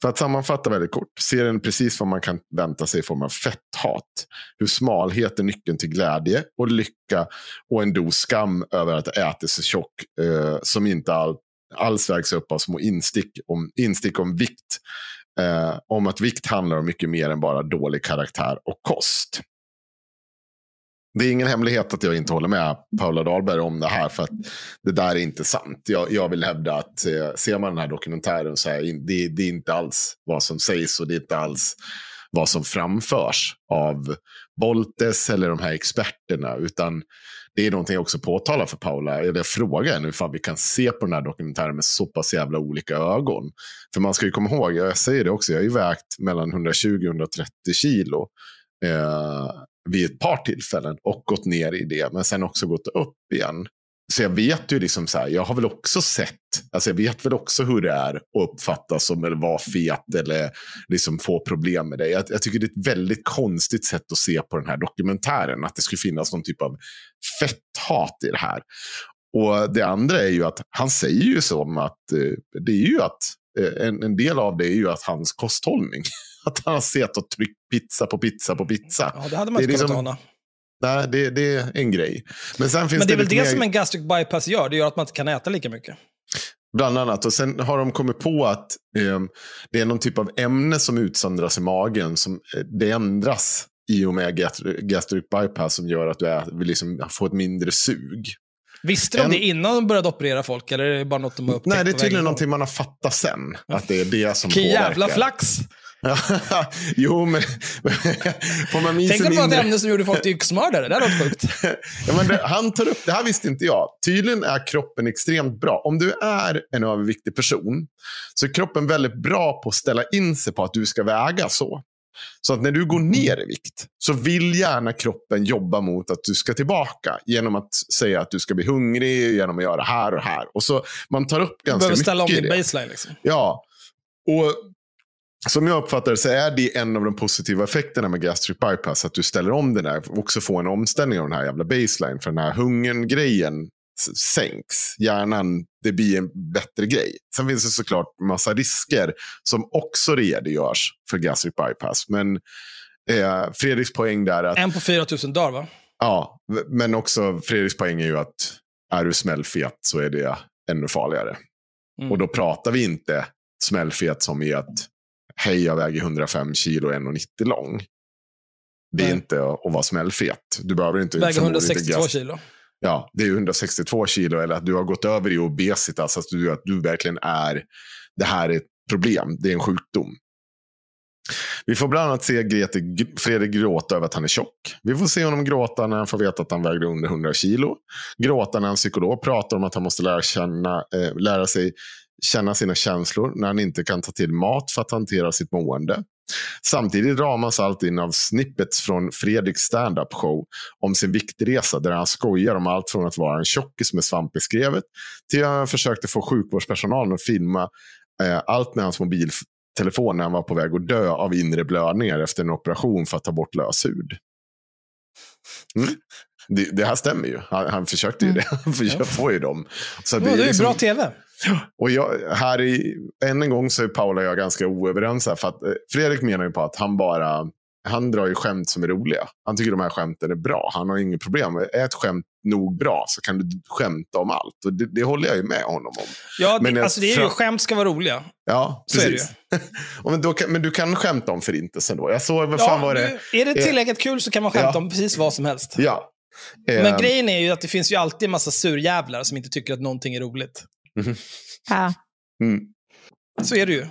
För att sammanfatta väldigt kort, serien precis vad man kan vänta sig i form av fetthat. Hur smalhet är nyckeln till glädje och lycka och en dos skam över att äta sig tjock eh, som inte allt alls vägs upp av små instick om, instick om vikt. Eh, om att vikt handlar om mycket mer än bara dålig karaktär och kost. Det är ingen hemlighet att jag inte håller med Paula Dahlberg om det här. För att det där är inte sant. Jag, jag vill hävda att eh, ser man den här dokumentären så är det, det är inte alls vad som sägs och det är inte alls vad som framförs av Boltes eller de här experterna. Utan det är någonting jag också påtalar för Paula. Jag frågar henne hur vi kan se på den här dokumentären med så pass jävla olika ögon. För man ska ju komma ihåg, jag säger det också, jag har ju vägt mellan 120 och 130 kilo. Eh, vid ett par tillfällen och gått ner i det. Men sen också gått upp igen. Så jag vet ju liksom så här, jag har väl också sett, alltså jag vet väl också hur det är att uppfattas som eller vara fet eller liksom få problem med det. Jag, jag tycker det är ett väldigt konstigt sätt att se på den här dokumentären, att det skulle finnas någon typ av fetthat i det här. Och det andra är ju att han säger ju som att eh, det är ju att eh, en, en del av det är ju att hans kosthållning. Att han har sett och tryckt pizza på pizza på pizza.
Ja, det hade man inte kunnat
liksom-
ana.
Nej, det, det är en grej. Men sen finns
Men det är väl det
mer-
som en gastric bypass gör, det gör att man inte kan äta lika mycket.
Bland annat. Och sen har de kommit på att eh, det är någon typ av ämne som utsöndras i magen. Som eh, det ändras i och med gastri- gastric bypass som gör att du är, liksom få ett mindre sug.
Visste de
En-
det innan de började operera folk, eller är det bara något de har upptäckt
Nej, det är tydligen någonting man har fattat sen. Att det är det som
Vilken jävla flax!
jo, men... får man
Tänk om det var ett ämne som gjorde folk till yxmördare. Det hade varit sjukt.
ja, men det, han tar upp, det här visste inte jag. Tydligen är kroppen extremt bra. Om du är en överviktig person så är kroppen väldigt bra på att ställa in sig på att du ska väga så. Så att när du går ner i vikt så vill gärna kroppen jobba mot att du ska tillbaka. Genom att säga att du ska bli hungrig, genom att göra här och här. Och så Man tar upp
Du
ganska
behöver
mycket
ställa om din baseline. Liksom.
Ja, och som jag uppfattar så är det en av de positiva effekterna med gastric bypass. Att du ställer om den där och också får en omställning av den här jävla baseline. För den här hungern-grejen sänks. Hjärnan, det blir en bättre grej. Sen finns det såklart massa risker som också redogörs för gastric bypass. Men eh, Fredriks poäng där är att
En på 4 000 dagar va?
Ja, men också Fredriks poäng är ju att är du smällfet så är det ännu farligare.
Mm.
Och då pratar vi inte smällfet som i att hej, jag väger 105 kilo och är 1,90 lång. Det är
Nej.
inte att vara smällfet. Du behöver inte
Väger
inte
162
gas-
kilo.
Ja, det är ju 162 kilo eller att du har gått över i obesitas. Alltså du, att du verkligen är, det här är ett problem. Det är en sjukdom. Vi får bland annat se Grete, Fredrik gråta över att han är tjock. Vi får se honom gråta när han får veta att han vägde under 100 kilo. Gråta när en psykolog pratar om att han måste lära, känna, eh, lära sig känna sina känslor när han inte kan ta till mat för att hantera sitt mående. Samtidigt ramas allt in av snippets från Fredriks stand-up show om sin viktresa där han skojar om allt från att vara en tjockis med svamp i skrevet till att han försökte få sjukvårdspersonalen att filma eh, allt med hans mobiltelefon när han var på väg att dö av inre blödningar efter en operation för att ta bort löshud. Mm. Det, det här stämmer ju. Han, han försökte ju det. Han försökte få ju dem. Så
Ja, det är ju
liksom-
bra tv.
Och jag, här i, än en gång så är Paula och jag ganska oöverens. Här, för att, eh, Fredrik menar ju på att han bara han drar ju skämt som är roliga. Han tycker de här skämten är bra. Han har inget problem. Är ett skämt nog bra så kan du skämta om allt. Och det, det håller jag ju med honom om.
Ja,
Men
det,
jag
alltså, det är ju skämt ska vara roliga.
Ja, precis. Men, kan, men du kan skämta om förintelsen då. Jag såg, vad
Ja,
fan var det?
du, är det tillräckligt kul så kan man skämta
Ja.
om precis vad som helst.
Ja.
Men
Eh,
grejen är ju att det finns ju alltid en massa surjävlar som inte tycker att någonting är roligt.
Ja.
mm.
Så är det ju.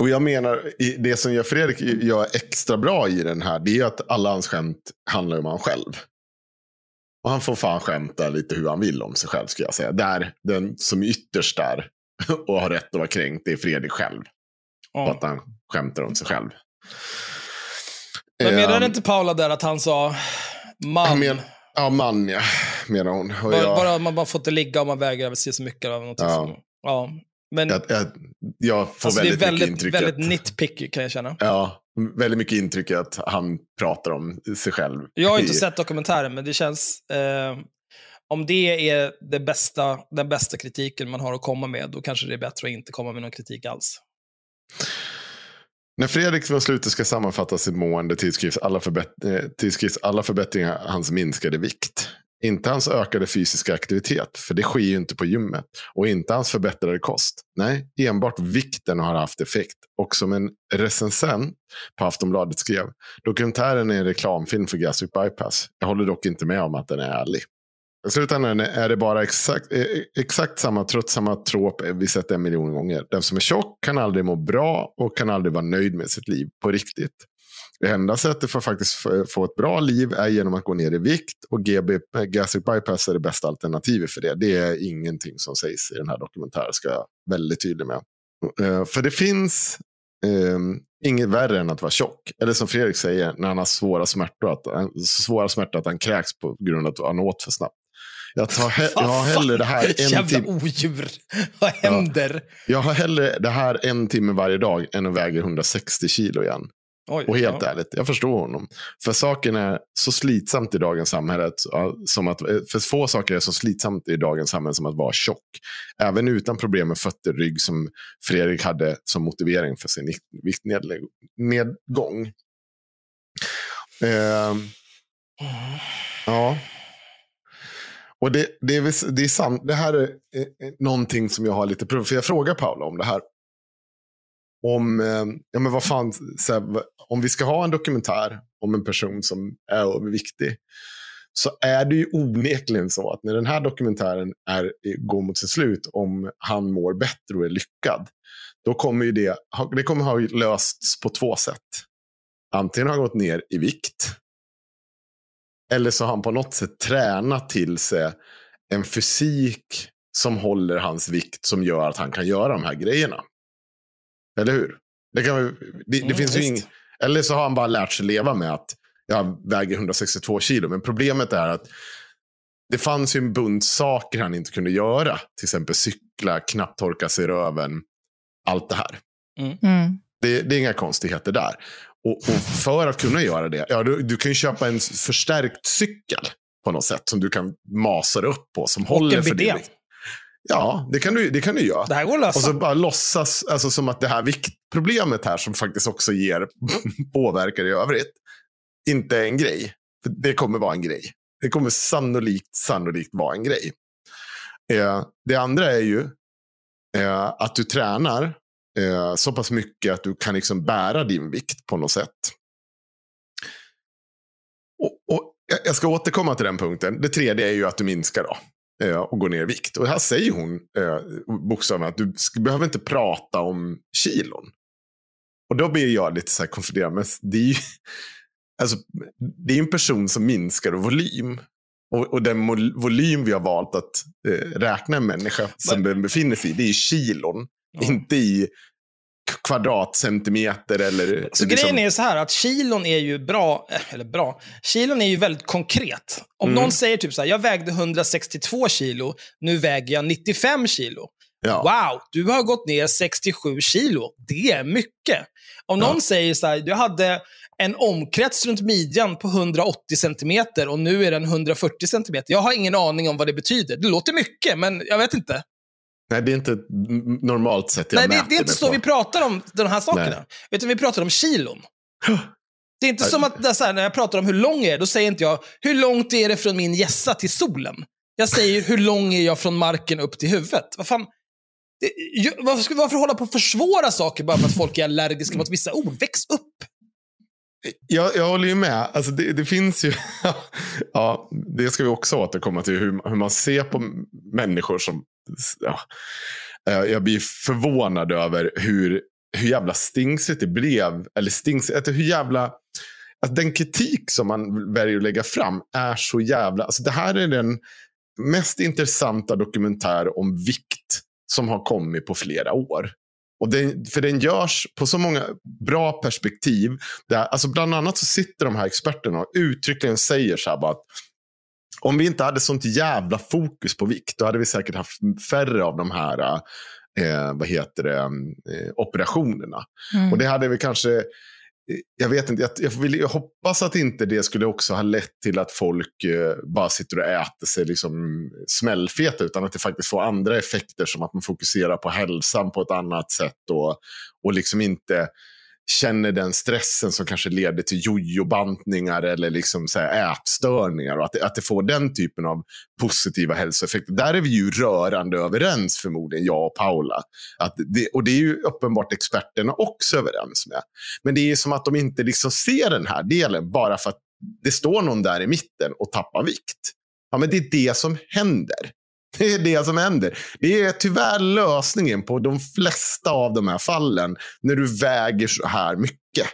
Och jag menar, i- det som gör Fredrik gör extra bra i den här, det är att alla hans skämt handlar om han själv. Och han får fan skämta lite hur han vill om sig själv, ska jag säga. Där, den som är ytterst där och har rätt att vara kränkt, det är Fredrik själv. Och
Ja.
att han skämtar om sig själv.
Men menade
Ehm,
inte Paula där att han sa man?
han men, ja, man ja, menar hon. Och
bara,
jag,
bara man bara får inte ligga om man väger över sig så mycket. Eller någonting
Ja.
som, ja. Men
jag, jag, jag får
alltså, det är
väldigt, mycket
väldigt,
intryck
väldigt nitpicky kan jag känna.
ja, väldigt mycket intryck att han pratar om sig själv.
Jag har inte
i-
sett dokumentären, men det känns... Eh, om det är det bästa, den bästa kritiken man har att komma med, då kanske det är bättre att inte komma med någon kritik alls.
När Fredrik var slutet ska sammanfatta sitt mående tillskrivs alla, förbätt- eh, tillskrivs alla förbättringar hans minskade vikt. Inte hans ökade fysiska aktivitet, för det sker ju inte på gymmet. Och inte hans förbättrade kost. Nej, enbart vikten har haft effekt. Och som en recensent på Aftonbladet skrev, dokumentären är en reklamfilm för gastric bypass. Jag håller dock inte med om att den är ärlig. I slutändan är det bara exakt, eh, exakt samma tröttsamma trop eh, vi sett en miljon gånger. Den som är tjock kan aldrig må bra och kan aldrig vara nöjd med sitt liv på riktigt. Det enda sättet för att faktiskt få- ett bra liv är genom att gå ner i vikt och GB, eh, gastric bypass är det bästa alternativet för det. Det är ingenting som sägs i den här dokumentären, ska jag vara väldigt tydlig med. För det finns eh, inget värre än att vara tjock. Eller som Fredrik säger, när han har svåra smärtor, att, svåra smärtor att han kräks på grund av att han åt för snabbt. Jag, tar he- jag har hellre det här en
Jävla odjur. Vad händer?
Jag har hellre det här en timme varje dag än att väga 160 kilo igen.
Oj,
Och helt
ja.
ärligt, jag förstår honom. För saken är så slitsamt i dagens samhälle. ja, Som att, för få saker är så slitsamt i dagens samhälle som att vara tjock. Även utan problem med fötter, rygg som Fredrik hade som motivering för sin viktnedgång. Eh, ja. Och det, det, är, det är sant. Det här är någonting som jag har lite problem För jag frågar Paula om det här. Om, eh, ja men vad fan, så här, om vi ska ha en dokumentär om en person som är viktig Så är det ju onekligen så att när den här dokumentären är, eh, går mot sitt slut, om han mår bättre och är lyckad. Då kommer ju det, det kommer ha lösts på två sätt. Antingen har han gått ner i vikt. Eller så har han på något sätt tränat till sig en fysik som håller hans vikt som gör att han kan göra de här grejerna. Eller hur? Det, kan, det, det
Mm,
finns ju
visst.
ing, eller så har han bara lärt sig leva med att jag väger 162 kilo. Men problemet är att det fanns ju en bunt saker han inte kunde göra. Till exempel cykla, knappt torka sig i röven. Allt det här.
Mm.
Det, det är inga konstigheter där. Och, och för att kunna göra det, ja, du, du kan ju köpa en förstärkt cykel på något sätt som du kan masa upp på. Som
Och
håller
en
för din. Ja, det kan du, det kan du göra.
Det här går att lösa.
Och så bara låtsas alltså, som att det här viktproblemet här som faktiskt också ger påverkar i övrigt inte är en grej. För Det kommer vara en grej. Det kommer sannolikt, sannolikt vara en grej. Eh, det andra är ju eh, att du tränar eh, så pass mycket att du kan liksom bära din vikt på något sätt. Och, och jag- ska återkomma till den punkten. Det tredje är ju att du minskar då. eh, Och går ner i vikt. Och här säger hon eh, bokstavligen att du behöver inte prata om kilon. Och då blir jag lite så här konfunderad. Men det är ju alltså, det är en person som minskar i volym. Och, och den volym vi har valt att eh, räkna en människa som den befinner sig i, det är i kilon. Inte i kvadratcentimeter eller...
Så
liksom-
grejen är så här att kilon är ju bra, eh, eller bra, kilon är ju väldigt konkret. Om
Mm.
någon säger typ så här, jag vägde 162 kilo, nu väger jag 95 kilo.
Ja.
Wow, du har gått ner 67 kilo. Det är mycket. Om någon
Ja.
säger så här, du hade en omkrets runt midjan på 180 centimeter och nu är den 140 centimeter. Jag har ingen aning om vad det betyder. Det låter mycket, men jag vet inte.
Nej, det är inte normalt sätt jag
Nej, det, det är inte så
på.
vi pratar om de här sakerna.
Nej.
Utan vi pratar om kilon. Det är inte som att här, när jag pratar om hur lång jag är, då säger inte jag hur långt är det från min gässa till solen. Jag säger hur lång är jag från marken upp till huvudet. Vad fan? Det, varför varför hålla på att försvåra saker bara för att folk är allergiska mot vissa ord? Väx upp!
Jag, jag håller ju med. Alltså det, det finns ju... ja, det ska vi också återkomma till. Hur, hur man ser på människor som... Ja, eh, jag blir förvånad över hur, hur jävla stingsigt det blev. Eller stingsigt, hur jävla... Alltså den kritik som man väljer att lägga fram är så jävla... Alltså det här är den mest intressanta dokumentär om vikt som har kommit på flera år. Och den, för den görs på så många bra perspektiv. Där, alltså bland annat så sitter de här experterna och uttryckligen säger så här bara att om vi inte hade sånt jävla fokus på vikt, då hade vi säkert haft färre av de här eh, vad heter det, eh, operationerna.
Mm.
Och det hade vi kanske, jag vet inte, jag, jag, vill, jag hoppas att inte det skulle också ha lett till att folk eh, bara sitter och äter sig liksom smällfeta, utan att det faktiskt får andra effekter som att man fokuserar på hälsan på ett annat sätt och, och liksom inte känner den stressen som kanske leder till jojobantningar eller liksom så här ätstörningar och att det, att det får den typen av positiva hälsoeffekter. Där är vi ju rörande överens förmodligen, jag och Paula. Att det, och det är ju uppenbart experterna också överens med. Men det är som att de inte liksom ser den här delen bara för att det står någon där i mitten och tappar vikt. Ja, men det är det som händer. Det är det som händer. Det är tyvärr lösningen på de flesta av de här fallen när du väger så här mycket.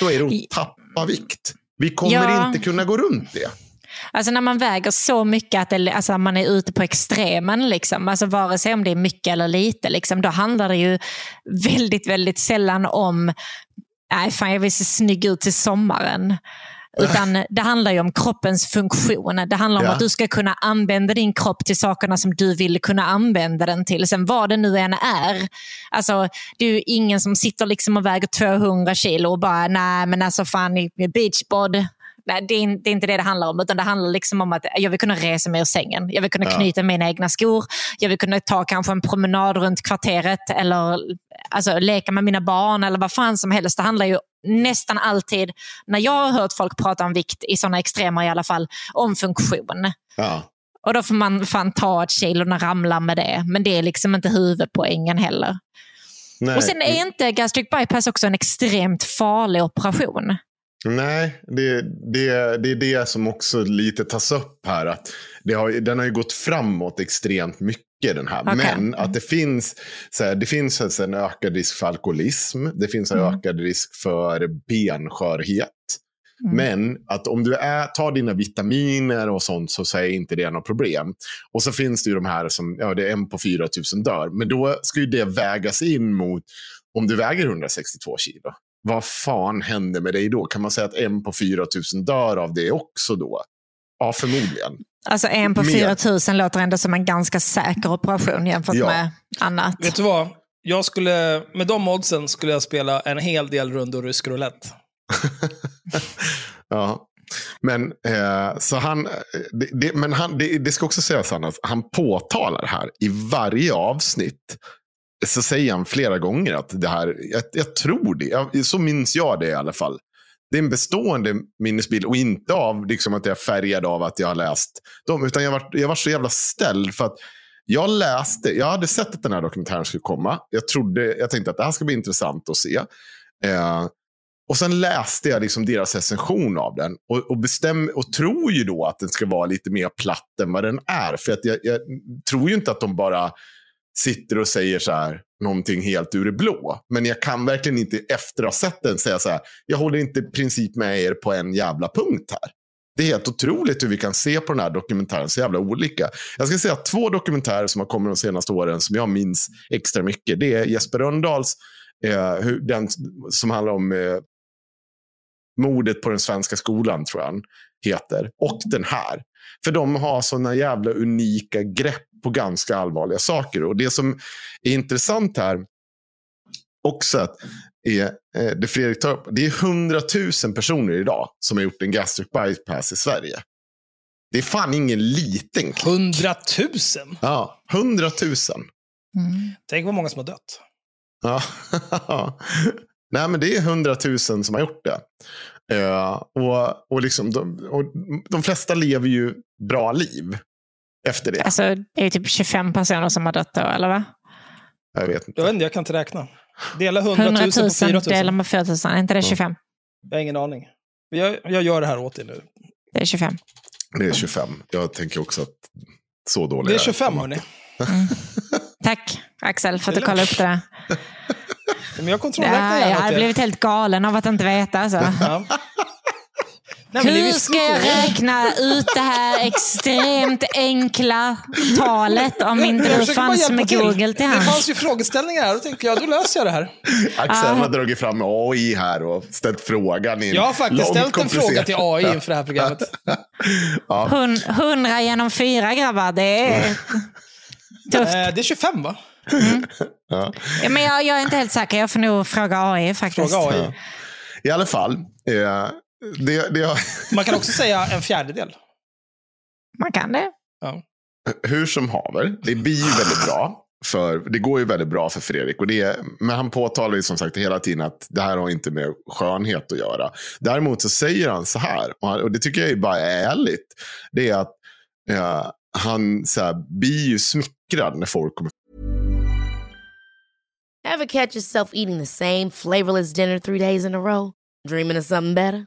Då är det att tappa vikt. Vi kommer
Ja.
inte kunna gå runt det.
Alltså när man väger så mycket att det, alltså man är ute på extremen, liksom, alltså vare sig om det är mycket eller lite, liksom, då handlar det ju väldigt, väldigt sällan om Nej, fan jag vill se snygg ut till sommaren. Utan det handlar ju om kroppens funktion. Det handlar om
Ja.
att du ska kunna använda din kropp till sakerna som du vill kunna använda den till. Sen vad det nu än är. Alltså, det är ju ingen som sitter liksom och väger 200 kilo och bara, nej men alltså fan, beachbod, Nej, det är, in- det är inte det det handlar om, utan det handlar liksom om att jag vill kunna resa mig ur sängen. Jag vill kunna
Ja.
knyta mina egna skor. Jag vill kunna ta kanske en promenad runt kvarteret eller alltså, leka med mina barn eller vad fan som helst. Det handlar ju nästan alltid, när jag har hört folk prata om vikt, i sådana extremer i alla fall, om funktion.
Ja.
Och då får man fan ta ett kilo och ramla med det. Men det är liksom inte huvudpoängen heller.
Nej.
Och sen är inte gastric bypass också en extremt farlig operation.
Nej, det, det, det är det som också lite tas upp här. Att det har, den har ju gått framåt extremt mycket den här.
Okej.
Men att det finns, så här, det finns alltså en ökad risk för alkoholism. Det finns en
Mm.
ökad risk för benskörhet.
Mm.
Men att om du är, tar dina vitaminer och sånt så säger inte det något problem. Och så finns det ju de här som, ja det är en på 4 000 dör. Men då ska ju det vägas in mot om du väger 162 kilo, vad fan händer med dig då? Kan man säga att en på 4 000 dör av det också då? Ja, förmodligen.
Alltså en på
Mer.
4 000 låter ändå som en ganska säker operation jämfört
Ja.
med annat.
Vet du vad? Jag skulle, med de oddsen skulle jag spela en hel del rundor rysk roulette.
Ja. Men, eh, så han, eh, det, det, men han, det, det ska också sägas Hanna, att han påtalar här i varje avsnitt. Så säger han flera gånger att det här, jag, jag tror det, jag, så minns jag det i alla fall. Det är en bestående minnesbild och inte av liksom, att jag är färgad av att jag har läst dem. Utan jag var, jag var så jävla ställd för att jag läste, jag hade sett att den här dokumentären skulle komma. Jag, trodde, jag tänkte att det här ska bli intressant att se. Eh, och sen läste jag liksom deras recension av den och, och, bestäm, och tror ju då att den ska vara lite mer platt än vad den är. För att jag, jag tror ju inte att de bara sitter och säger så här, någonting helt ur det blå. Men jag kan verkligen inte efter att ha sett den säga så här, jag håller inte i princip med er på en jävla punkt här. Det är helt otroligt hur vi kan se på den här dokumentären så jävla olika. Jag ska säga två dokumentärer som har kommit de senaste åren som jag minns extra mycket. Det är Jesper Rönndahls, eh, den som handlar om eh, mordet på den svenska skolan, tror jag han heter. Och den här. För de har sådana jävla unika grepp på ganska allvarliga saker. Och det som är intressant här också att är, eh, det Fredrik tar upp, det är 100 000 personer idag som har gjort en gastric bypass i Sverige. Det är fan ingen liten klick.
100 000?
Ja, 100 000.
Mm.
Tänk vad många som har dött.
Ja. Nej, men det är 100 000 som har gjort det. Eh, och, och, liksom, de, och de flesta lever ju bra liv efter det.
Alltså, det är typ 25 personer som har dött då, eller va?
Jag vet inte.
Jag vet inte, jag kan inte räkna. Dela 100 000,
100 000
på 4 000.
delar med 4 000, är inte det 25?
Jag har ingen aning. Jag, jag gör det här åt er nu.
Det är 25.
Det är 25. Jag tänker också att så dålig
Det är
jag
25 hörni.
Tack Axel för att du kollade upp det där.
Men jag kontrollräknar
Ja, jag
gärna
hade blivit helt galen av att inte veta. Alltså.
Ja. Det
Hur ska jag räkna ut det här extremt enkla talet om inte
Jag bara
fanns med
till.
Google till
Det
hands?
fanns ju frågeställningar här. Då tänkte jag, då löser jag det här.
Axel har dragit fram AI här och ställt frågan. I
Jag har faktiskt
långt
ställt en fråga till AI inför det här programmet.
Hun- 100 genom 4 grabbar, det är tufft.
Eh, det är 25 va?
Ja.
Ja, men jag, jag är inte helt säker, jag får nog fråga AI faktiskt.
Fråga AI.
I alla fall. Eh, det, det, har-
Man kan också säga en fjärdedel.
Man kan det.
Ja.
hur som haver, det blir ju väldigt bra. För, det går ju väldigt bra för Fredrik. Och det är, men han påtalar ju som sagt hela tiden att det här har inte med skönhet att göra. Däremot så säger han så här, och, det tycker jag är bara ärligt. Det är att eh, han så här, blir ju smickrad när folk kommer
Ever catch yourself eating the same flavorless dinner three days in a row? Dreaming of something better?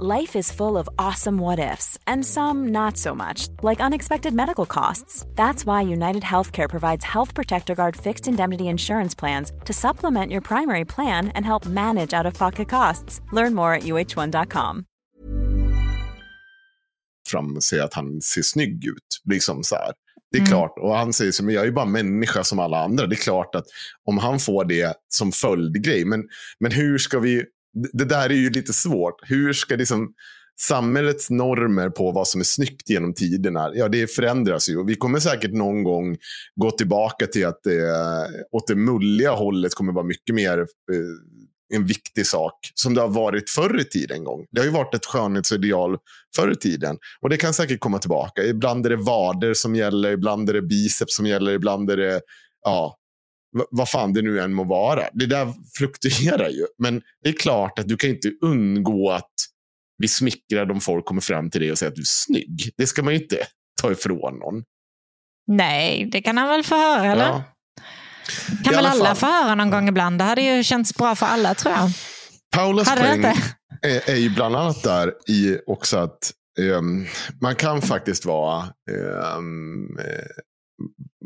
Life is full of awesome what ifs, and some not so much, like unexpected medical costs. That's why United Healthcare provides Health Protector Guard fixed indemnity insurance plans to supplement your primary plan and help manage out of pocket costs. Learn more at uh1.com.
fram säga att han ser snygg ut. Liksom så här. Det är
Mm.
klart, och han säger så, men jag är ju bara människa som alla andra. Det är klart att om han får det som följdgrej, men, men hur ska vi, det- där är ju lite svårt. Hur ska liksom samhällets normer på vad som är snyggt genom tiderna, ja det förändras ju. Och vi kommer säkert någon gång gå tillbaka till att det, åt det mulliga hållet kommer vara mycket mer eh, en viktig sak som det har varit förr i tiden en gång. Det har ju varit ett skönhetsideal förr i tiden. Och det kan säkert komma tillbaka. Ibland är det vader som gäller, ibland är det biceps som gäller, ibland är det, ja, vad fan det nu än må vara. Det där fluktuerar ju. Men det är klart att du kan inte undgå att bli smickrad om folk kommer fram till dig och säger att du är snygg. Det ska man ju inte ta ifrån någon.
Nej, det kan han väl få höra, eller?
Ja.
Kan väl
alla fall.
få höra någon gång ibland? Det hade ju känts bra för alla, tror jag.
Paulas
Hade
poäng, är, är ju bland annat där i också att um, man kan faktiskt vara um,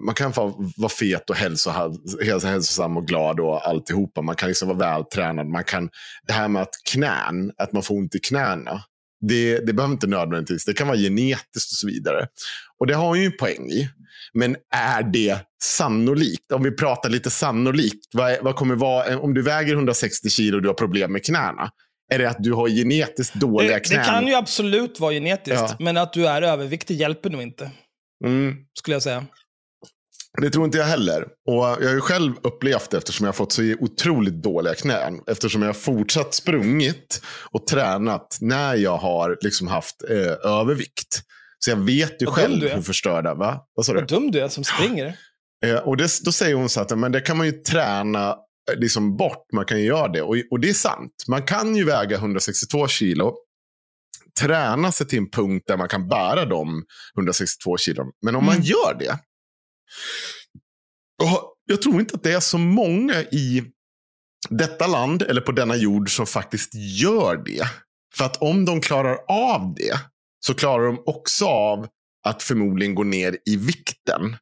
man kan vara, vara fet och hälsosam och glad och alltihopa. Man kan liksom vara vältränad. Man kan, det här med att knän, att man får ont i knäna. Det, det behöver inte nödvändigtvis, det kan vara genetiskt och så vidare. Och det har ju en poäng i. Men är det sannolikt? Om vi pratar lite sannolikt. Vad, vad kommer vara, om du väger 160 kilo och du har problem med knäna. Är det att du har genetiskt dåliga
det,
knän?
Det kan ju absolut vara genetiskt,
Ja.
men att du är överviktig hjälper nog inte,
Mm.
skulle jag säga.
Det tror inte jag heller. Och jag har ju själv upplevt det eftersom jag har fått så otroligt dåliga knän. Eftersom jag har fortsatt sprungit och tränat när jag har liksom haft eh, övervikt. Så jag vet ju
dum
själv hur förstörda. Va? Vad sa du?
Vad dum du är som springer.
Eh, och det, då säger hon så att men det kan man ju träna eh, liksom bort. Man kan ju göra det. Och, och det är sant. Man kan ju väga 162 kilo. Träna sig till en punkt där man kan bära de 162 kilon. Men om man
Mm.
gör det. Och jag tror inte att det är så många i detta land eller på denna jord som faktiskt gör det. För att om de klarar av det så klarar de också av att förmodligen gå ner i vikten.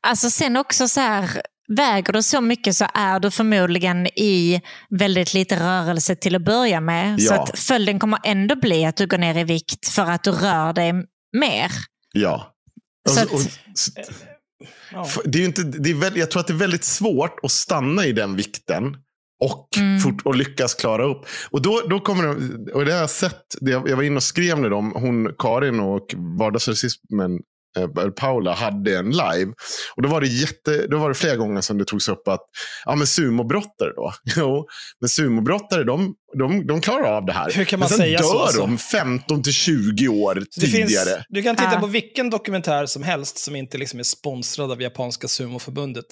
Alltså sen också så här, väger du så mycket så är du förmodligen i väldigt lite rörelse till att börja med. Så
Ja.
att följden kommer ändå bli att du går ner i vikt för att du rör dig mer.
Ja.
Så
Alltså,
att-
och-
Ja.
det är inte, det är väl, jag tror att det är väldigt svårt att stanna i den vikten och,
Mm.
fort, och lyckas klara upp. Och då, då kommer det, och det har jag sett, jag var inne och skrev med dem, hon Karin och vardagsrasismen Paula hade en live. Och då var det, jätte, då var det flera gånger som det togs upp att ja, men sumobrottare då. Jo, men sumobrottare de, de, de klarar av det här.
Hur kan man
men sen
säga så,
dör
alltså?
de 15 till 20 år
Så det finns,
tidigare.
du kan titta
Ja.
på vilken dokumentär som helst som inte liksom är sponsrad av japanska sumoförbundet.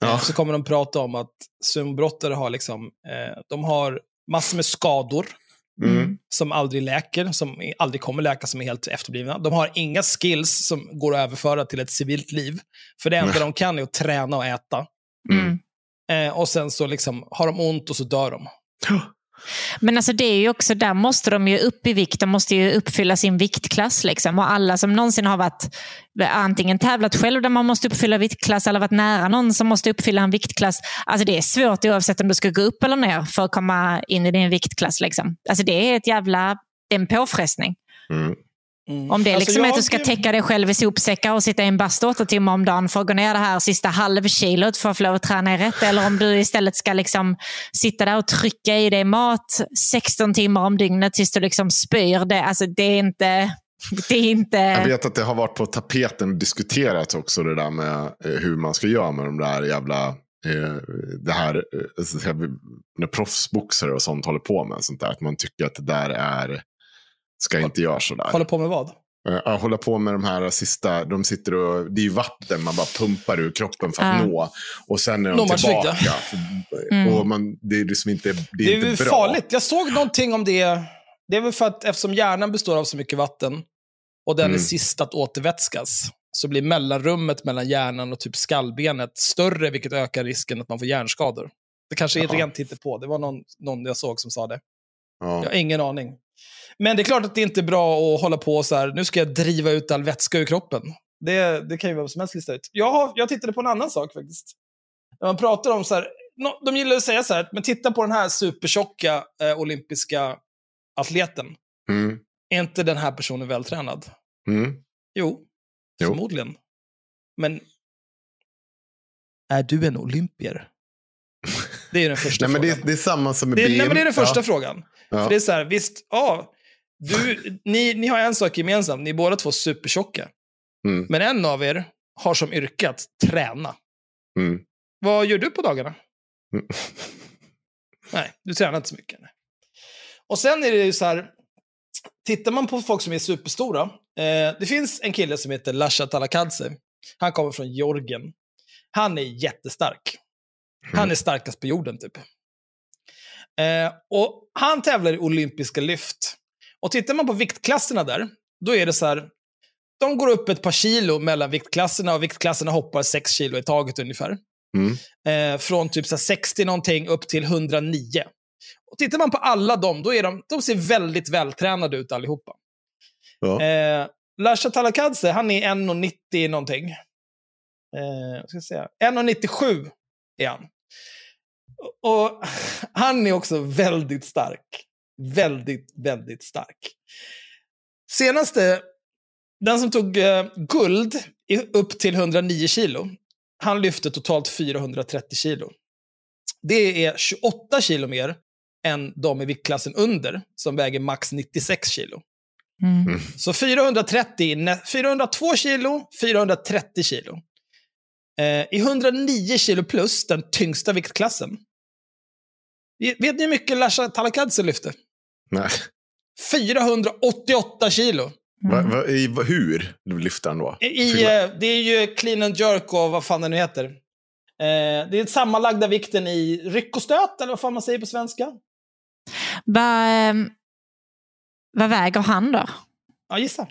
Ja.
Så kommer de prata om att sumobrottare har, liksom, eh, de har massor med skador
Mm.
som aldrig läker, som aldrig kommer läka, som är helt efterblivna. De har inga skills som går att överföra till ett civilt liv. För det enda de kan är att träna och äta.
Mm.
Eh, och sen så liksom har de ont och så dör de.
Men alltså det är ju också, där måste de ju upp i vikt, de måste ju uppfylla sin viktklass. Liksom. Och alla som någonsin har varit antingen tävlat själv där man måste uppfylla viktklass eller varit nära någon som måste uppfylla en viktklass. Alltså det är svårt oavsett om du ska gå upp eller ner för att komma in i din viktklass. Liksom. Alltså det är ett jävla, det är en påfrestning.
Mm.
Om det är
Alltså
liksom
jag-
att du ska täcka dig själv i sopsäckar och sitta i en bastu åtta timmar om dagen för att gå ner det här sista halvkilot för att få lov att träna i rätt. Eller om du istället ska liksom sitta där och trycka i dig mat 16 timmar om dygnet tills du liksom spyr. Det, alltså, det är inte... Det är inte...
Jag vet att det har varit på tapeten och diskuterats också det där med eh, hur man ska göra med de där jävla eh, det här eh, när proffsboxare och sånt håller på med sånt där. Att man tycker att det där är ska inte göra sådär.
Håller på med vad?
Eh, ja, hålla på med de här sista, de sitter och, det är ju vatten man bara pumpar ur kroppen för att
Ja.
nå. Och sen är de
Nåmatchvikt,
tillbaka.
Ah. Mm.
Och man, det är liksom inte, det är
Det är
inte bra.
farligt. Jag såg någonting om det. Det är väl för att eftersom hjärnan består av så mycket vatten och den
Mm.
är sist att återvätskas, så blir mellanrummet mellan hjärnan och typ skallbenet större, vilket ökar risken att man får hjärnskador. Det kanske är
Ja.
rent på. Det var någon, någon jag såg som sa det.
Ja.
Jag har ingen aning. Men det är klart att det inte är bra att hålla på så här, nu ska jag driva ut all vätska ur kroppen. Det, det kan ju vem som helst lista ut. Jag, har, jag tittade på en annan sak faktiskt. När man pratar om så här, de gillar att säga så här, men titta på den här supertjocka eh, olympiska atleten.
Mm.
Är inte den här personen vältränad?
Mm.
Jo,
Jo.
förmodligen. Men är du en olympier? Det är den första
Nej, men det,
frågan.
är- det är samma som med
Det är, nej, men det är den första
ja.
frågan.
Ja.
För det är så här, visst, ja, du, ni, ni har en sak gemensamt, ni är båda två supertjocka.
Mm.
Men en av er har som yrke att träna.
Mm.
Vad gör du på dagarna?
Mm.
Nej, du tränar inte så mycket. Nej. Och sen är det ju så här, tittar man på folk som är superstora. Eh, det finns en kille som heter Lasha Talakadze. Han kommer från Georgien. Han är jättestark. Han är starkast på jorden typ. Eh, och han tävlar i olympiska lyft. Och tittar man på viktklasserna där, då är det så här, de går upp ett par kilo mellan viktklasserna och viktklasserna hoppar 6 kilo i taget ungefär.
Mm.
Eh, från typ så här 60 någonting upp till 109. Och tittar man på alla dem, då är de, de ser väldigt vältränade ut allihopa.
Ja.
Eh, Lasha Talakadze, han är 1,90 någonting. Eh, ska jag säga. 1,97 är han. Och, han är också väldigt stark. Väldigt, väldigt stark. Senaste, den som tog eh, guld i, upp till 109 kilo, han lyfte totalt 430 kilo. Det är 28 kilo mer än de i viktklassen under, som väger max 96 kilo.
Mm.
Så 430, nä- 402 kilo, 430 kilo. Eh, I 109 kilo plus, den tyngsta viktklassen. Vet ni hur mycket Lasha Talakadze lyfte?
Nej.
488 kilo.
Va, va, i, va, hur lyfter han då?
I, eh, det är ju clean and jerk och vad fan det nu heter. Eh, det är sammanlagda vikten i ryck och stöt, eller vad fan man säger på svenska.
Vad, ehm, vad väger han då?
Ja, gissa.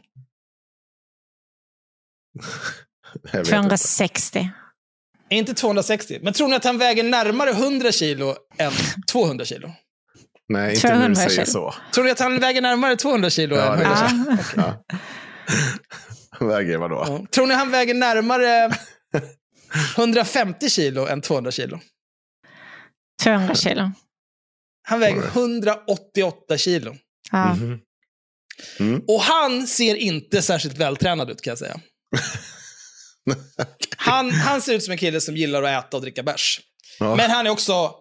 Jag vet inte.
260.
Inte 260. Men tror ni att han väger närmare 100 kilo än 200 kilo?
Nej, inte när du
200
säger
kilo.
så.
Tror ni att han väger närmare 200 kilo
Ja,
än
det
100
är
kilo?
Ja. Väger vadå?
Ja. Tror ni han väger närmare 150 kilo än 200 kilo?
200 kilo.
Han väger 188 kilo.
Ja.
Mhm. Mm.
Och han ser inte särskilt vältränad ut kan jag säga. Han, han ser ut som en kille som gillar att äta och dricka bärs.
Ja.
Men han är också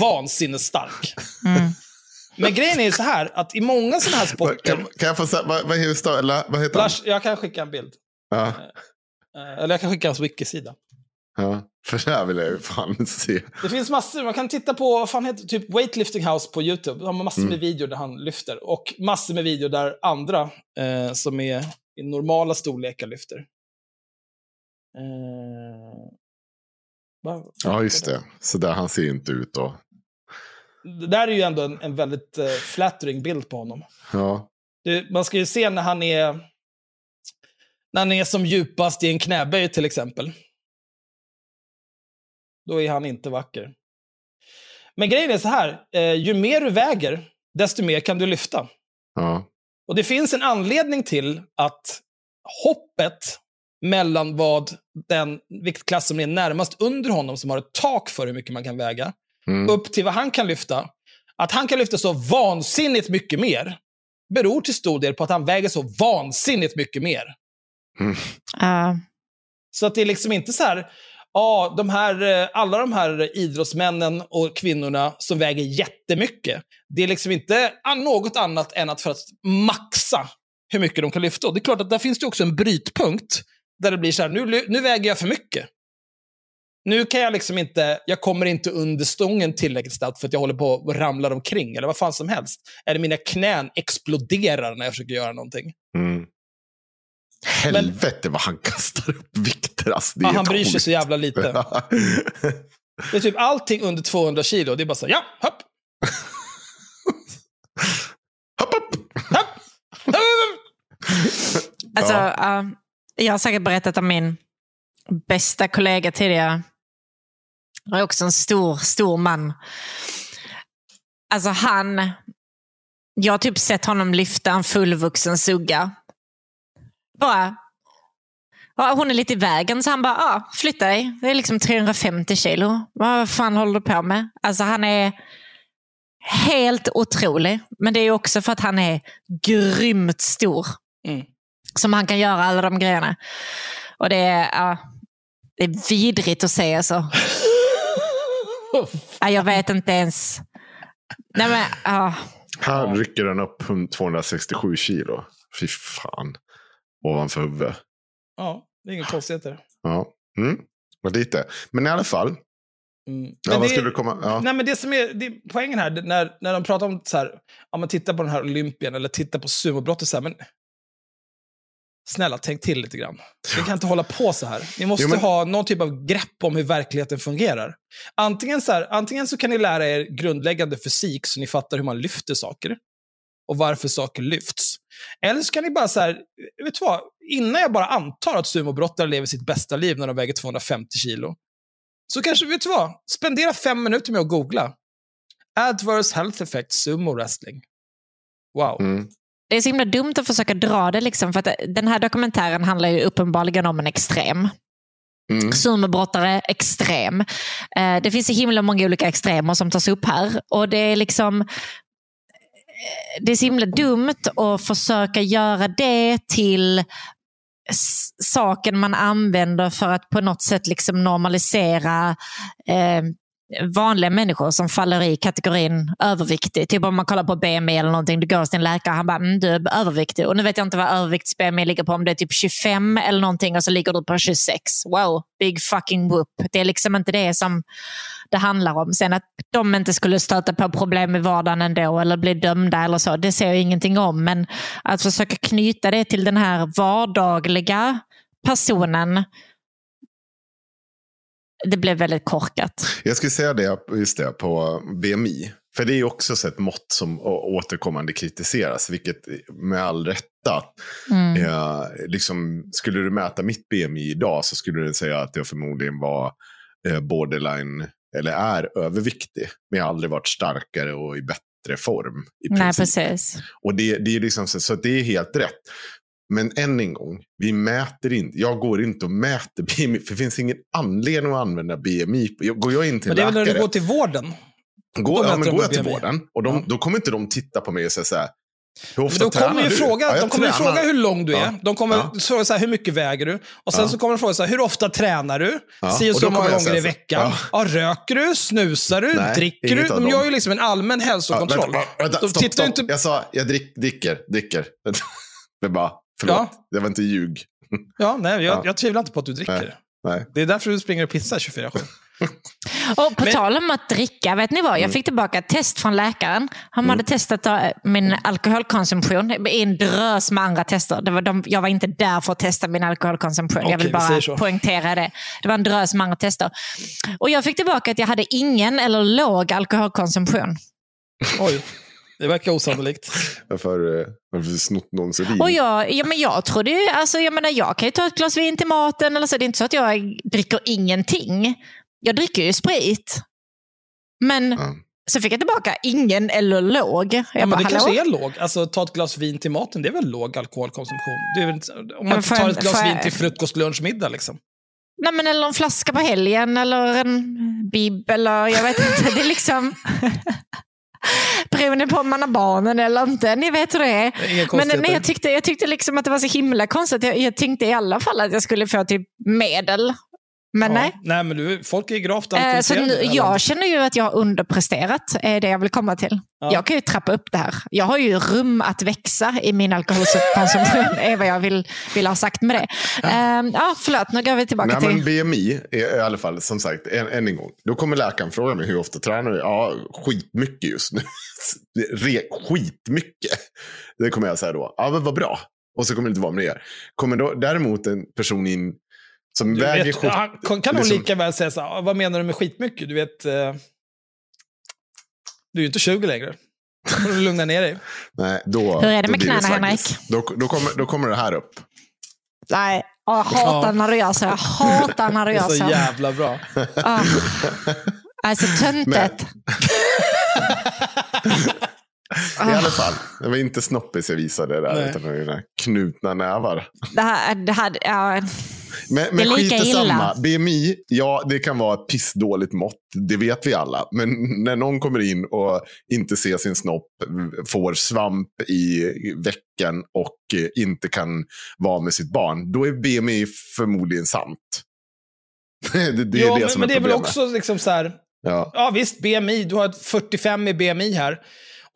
vansinnigt stark.
Mm.
Men grejen är så här, att i många sådana här sporter...
kan, kan jag få säga, vad, vad, heter, eller, vad heter han?
Lars, jag kan skicka en bild.
Ja,
Eh, Eller jag kan skicka hans wiki-sida.
ja. För det här vill jag ju fan se.
Det finns massor, man kan titta på, vad fan heter typ Weightlifting House på YouTube. De har massor
Mm.
med videor där han lyfter. Och massor med videor där andra eh, som är i normala storlekar lyfter. Eh,
Ja, just det. Så där han ser inte ut då.
Det där är ju ändå en, en väldigt eh, flattering bild på honom.
Ja.
Det, man ska ju se när han är när han är som djupast i en knäböj till exempel. Då är han inte vacker. Men grejen är så här, eh, ju mer du väger, desto mer kan du lyfta.
ja.
Och det finns en anledning till att hoppet mellan vad den viktklass som är närmast under honom, som har ett tak för hur mycket man kan väga,
Mm.
upp till vad han kan lyfta, att han kan lyfta så vansinnigt mycket mer, beror till stor del på att han väger så vansinnigt mycket mer.
Ja.
Så att det är liksom inte så här, ja, de här, eh, alla de här idrottsmännen och kvinnorna som väger jättemycket, det är liksom inte något annat än att för att maxa hur mycket de kan lyfta. Och det är klart att där finns det också en brytpunkt där det blir så här, nu, nu väger jag för mycket. Nu kan jag liksom inte, jag kommer inte under stången tillräckligt snabbt för att jag håller på och ramlar omkring, eller vad fan som helst. Eller mina knän exploderar när jag försöker göra någonting.
Mm. Helvete vad han kastar upp vikter. Alltså,
Ja, han bryr sig så jävla lite. Det är typ allting under 200 kilo. Det är bara så här, ja, hopp,
hopp, hopp.
hopp, hopp.
Alltså,
Ja.
ja, jag har säkert berättat om min bästa kollega tidigare. Han är också en stor, stor man. Alltså han, jag har typ sett honom lyfta en fullvuxen sugga. Bara, ja, hon är lite i vägen så han bara, ja, flytta dig. Det är liksom 350 kilo. Vad fan håller du på med? Alltså han är helt otrolig. Men det är också för att han är grymt stor
Mm
som han kan göra alla de grejerna. Och det är, ja, det är vidrigt att se alltså. Ja, jag vet inte ens. Nej, men, ja.
Här rycker den upp 267 kilo. Fy fan. Ovanför huvudet.
Ja, det är inga konstigheter.
Ja. Mm. Vad lite. Men i alla fall.
Mm.
Ja,
Men
vad
det-
skulle du komma? Ja.
Nej, men det som är, det är poängen här, när, när de pratar om så här, ja, titta på den här Olympien eller titta på sumobrottet så här, men snälla tänk till lite grann. Vi kan inte hålla på så här. Ni måste
Jo, men-
ha någon typ av grepp om hur verkligheten fungerar. Antingen så, här, antingen så kan ni lära er grundläggande fysik så ni fattar hur man lyfter saker och varför saker lyfts. Eller så kan ni bara så här, vet du vad, innan jag bara antar att sumobrottare lever sitt bästa liv när de väger 250 kilo, så kanske, vet du vad, spendera fem minuter med att googla. Adverse Health Effects Sumo Wrestling. Wow.
Mm.
Det är så himla dumt att försöka dra det, liksom, för att den här dokumentären handlar ju uppenbarligen om en extrem.
Mm.
Sumobrottare, extrem. Eh, det finns så himla många olika extremer som tas upp här. Och det är liksom... eh, Det är så himla dumt att försöka göra det till saken man använder för att på något sätt liksom normalisera eh, vanliga människor som faller i kategorin överviktig. Typ om man kollar på BMI eller någonting, du går till en läkare och han bara, mm, du är överviktig. Och nu vet jag inte vad övervikts-BMI ligger på, om det är typ 25 eller någonting och så ligger du på 26. Wow, big fucking whoop. Det är liksom inte det som det handlar om. Sen att de inte skulle stöta på problem i vardagen ändå eller bli dömda eller så, det ser jag ingenting om. Men att försöka knyta det till den här vardagliga personen, det blev väldigt korkat.
Jag skulle säga det, just det, på BMI. För det är också så ett mått som återkommande kritiseras, vilket med all rätta.
Mm.
Eh, liksom, skulle du mäta mitt BMI idag så skulle du säga att jag förmodligen var eh, borderline, eller är överviktig. Men jag har aldrig varit starkare och i bättre form. I
Nej, precis.
Och det, det är liksom så det är helt rätt. Men än en gång, vi mäter inte. Jag går inte och mäter BMI. För det finns ingen anledning att använda BMI. Går jag in till
Men det är väl när du går till vården?
Går, ja, men går jag till
BMI.
vården och de,
Ja.
då kommer inte de titta på mig och säga så här. Hur ofta
de kommer ju fråga,
Ja,
de kommer
tränar.
fråga hur lång du är.
Ja.
De kommer
Ja.
fråga så här, hur mycket väger du? Och sen
Ja.
så kommer de fråga så här, hur ofta tränar du?
Ja.
Si och så många gånger i veckan. Ja.
Ja.
röker du? Snusar du?
Nej,
dricker du? De gör ju liksom en allmän
Ja,
hälsokontroll.
vänta, vänta,
de
stopp, stopp.
inte...
Jag sa, jag drick, dricker, dricker. Det bara, förlåt, det var inte ljug.
Ja, nej, jag,
Ja.
jag tvivlar inte på att du dricker.
Nej. Nej.
Det är därför du springer och pissar 24-7.
Och på
Men-
tal om att dricka, vet ni vad? Jag
Mm.
fick tillbaka ett test från läkaren. Han hade testat eh, min alkoholkonsumtion i en drös med andra tester. Det var de, jag var inte där för att testa min alkoholkonsumtion. jag
Okej,
vill
vi
bara poängtera det. Det var en drös med andra tester. Och jag fick tillbaka att jag hade ingen eller låg alkoholkonsumtion.
Oj, det verkar osannolikt.
Varför, eh, varför snott någons urin?
Och jag, ja, men jag trodde ju, alltså, jag menar jag kan ju ta ett glas vin till maten eller så. Det är inte så att jag dricker ingenting. Jag dricker ju sprit. Men
Ja.
så fick jag tillbaka ingen eller låg. Jag
Ja, men
bara,
det kanske är låg. Alltså, ta ett glas vin till maten, det är väl låg alkoholkonsumtion? Det är väl, inte- om man
för-
tar ett glas
för-
vin till frukost, lunch, middag. Liksom.
Nej, men eller en flaska på helgen eller en bib eller jag vet inte. Det är liksom... Beroende på om man har barnen eller inte. Ni vet hur det är.
Det är inga
Men
konstigheter.
nej, jag, tyckte, jag tyckte liksom att det var så himla konstigt. Jag, jag tänkte i alla fall att jag skulle få typ medel. Men
Ja.
nej.
Nej, men du, folk är gravt
Eh, Så nu, jag känner ju att jag har underpresterat, är det jag vill komma till.
Ja.
Jag kan ju trappa upp det här. Jag har ju rum att växa i min alkoholkonsumtion, är vad jag vill, vill ha sagt med det. Ja, ja förlåt, nu går vi tillbaka
Nej, men
till...
BMI är i alla fall, som sagt, än, än en gång. Då kommer läkaren fråga mig hur ofta tränar du? Ja, skitmycket just nu. Re, skitmycket. Det kommer jag säga då. Ja, men vad bra. Och så kommer det inte vara mer. Kommer då däremot en person in som
Du
väger
vet,
70...
ja, kan kan hon
liksom-
lika väl säga så här, "Ah, vad menar du med skitmycket? Du vet, eh, du är ju inte 20 längre. Då får du lugna ner dig.
Nej, då,
Hur är det
då
med knäna. Henrik?
Då, då, kommer, då kommer det här upp.
Nej, jag hatar
Ja.
när du gör så. Jag hatar när du
Det är
gör
så
så.
jävla bra.
Ah. Alltså töntigt.
I alla fall, det var inte snoppis jag visade där,
Nej.
utan det var dina knutna nävar.
Det här, det här, ja,
Men,
Det
men
är lika
skit i samma.
illa.
BMI, ja det kan vara ett pissdåligt mått. Det vet vi alla. Men när någon kommer in och inte ser sin snopp, får svamp i veckan och inte kan vara med sitt barn. Då är BMI förmodligen sant. det, det är
ja,
det
men,
som
men
är
det är väl
problemet.
också liksom så här,
Ja.
ja visst, BMI, du har ett 45 i BMI här.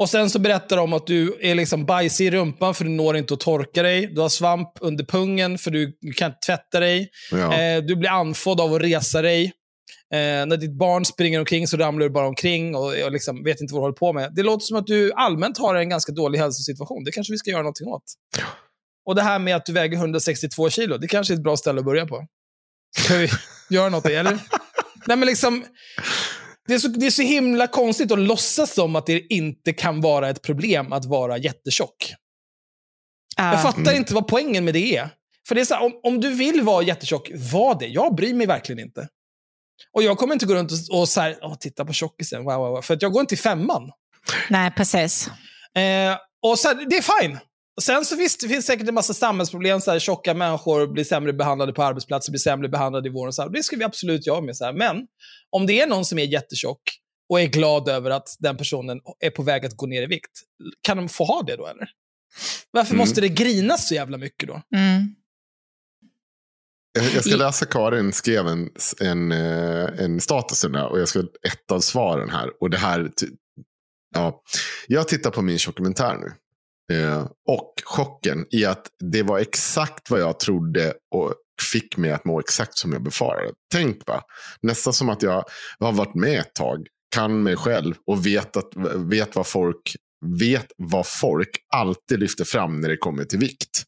Och sen så berättar de att du är liksom bajsig i rumpan för du når inte att torka dig. Du har svamp under pungen för du kan inte tvätta dig.
Ja.
Eh, du blir andfådd av att resa dig. Eh, när ditt barn springer omkring så ramlar du bara omkring och, och liksom vet inte vad du håller på med. Det låter som att du allmänt har en ganska dålig hälsosituation. Det kanske vi ska göra någonting åt. Och det här med att du väger 162 kilo, det kanske är ett bra ställe att börja på. Ska vi göra något, eller? Nej, men liksom, det, är så, det är så himla konstigt att låtsas som att det inte kan vara ett problem att vara jättetjock.
ja.
Jag fattar inte vad poängen med det är. För det är så här, om, om du vill vara jättetjock, var det. Jag bryr mig verkligen inte. Och jag kommer inte gå runt och, och så här, åh, titta på tjockisen, wow, wow, wow, för att jag går inte i femman.
Nej, precis.
Eh, och så här, det är fine. Och sen så visst, det finns säkert en massa samhällsproblem. Så här, tjocka människor blir sämre behandlade på arbetsplatser, blir sämre behandlade i vården. Så här, det ska vi absolut göra med. Så här. Men om det är någon som är jättetjock och är glad över att den personen är på väg att gå ner i vikt, kan de få ha det då eller? Varför
Mm.
måste det grinas så jävla mycket då?
Mm.
Jag, ska läsa Karin skrev en, en, eh, en status och jag ska ett av svaren här. Och det här, ja, jag tittar på min dokumentär nu. Eh, och chocken i att det var exakt vad jag trodde och fick mig att må exakt som jag befarade. Tänk va, nästan som att jag har varit med ett tag, kan mig själv och vet, att, vet, vad folk, vet vad folk alltid lyfter fram när det kommer till vikt.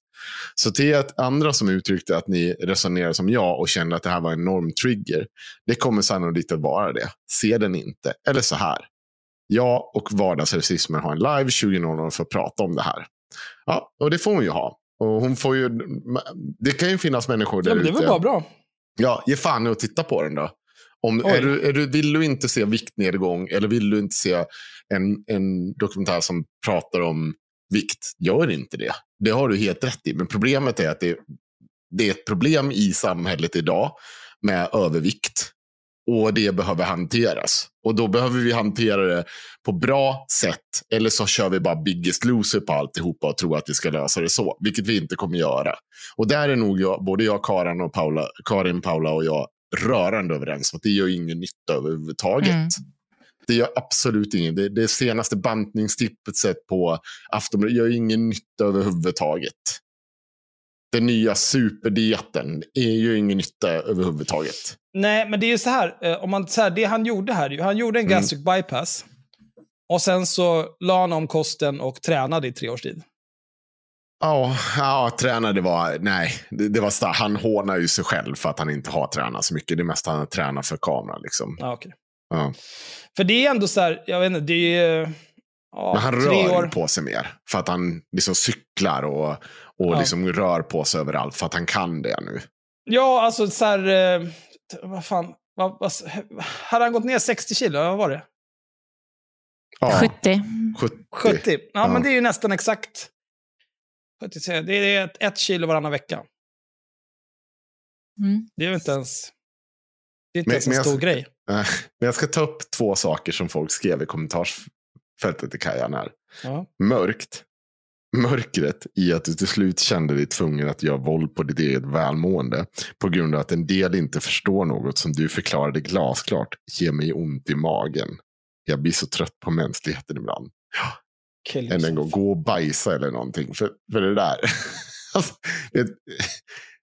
Så till er andra som uttryckte att ni resonerar som jag och kände att det här var en enorm trigger. Det kommer sannolikt att vara det. Se den inte. Eller så här. Jag och vardagsrasismen har en live 20.00 för att prata om det här. Ja, och det får hon ju ha. Och hon får ju, det kan ju finnas människor där
Ja, men det var
ute.
bara bra.
Ja, ge fan i att titta på den då. Om, är du, är du, vill du inte se viktnedgång eller vill du inte se en, en dokumentär som pratar om vikt, gör inte det. Det har du helt rätt i. Men problemet är att det, det är ett problem i samhället idag med övervikt. Och det behöver hanteras. Och då behöver vi hantera det på bra sätt. Eller så kör vi bara biggest loser på alltihopa och tror att vi ska lösa det så. Vilket vi inte kommer göra. Och där är nog jag, både jag, Karin, och Paula, Karin, Paula och jag rörande överens om att det gör ingen nytta överhuvudtaget.
Mm.
Det gör absolut ingen. Det, det senaste bantningstipset på Aftonbladet gör ingen nytta överhuvudtaget. Den nya superdieten är ju ingen nytta överhuvudtaget.
Nej, men det är ju så här. eh, Om man, så här det han gjorde här, han gjorde en
Mm.
gastric bypass. Och sen så la han om kosten och tränade i tre års tid.
Ja, ja tränade var, nej, det, det var starkt. Han hånar ju sig själv för att han inte har tränat så mycket. Det är mest han tränar för kameran. Liksom.
Ja, okej.
Ja.
För det är ändå så här, jag vet inte, det är. Ja,
Men han rör
år.
på sig mer. För att han liksom cyklar och, och
Ja.
liksom rör på sig överallt. För att han kan det nu.
Ja, alltså så här... eh, Vad fan. Vad, vad, hade han gått ner 60 kilo? Vad var det?
Ja,
70.
70.
70? Ja,
Ja.
men det är ju nästan exakt. 70, det är ett, ett kilo varannan vecka.
Mm.
Det är ju inte ens... Det är inte
Men-
ens en
men jag-
stor grej.
Men jag ska ta upp två saker som folk skrev i kommentarsfältet till Kajan här.
Ja.
Mörkt. Mörkret i att du till slut kände dig tvungen att göra våld på ditt eget välmående på grund av att en del inte förstår något som du förklarade glasklart ger mig ont i magen. Jag blir så trött på mänskligheten ibland.
Kill
Än en gång, gå och bajsa eller någonting. För, för det där. alltså, det,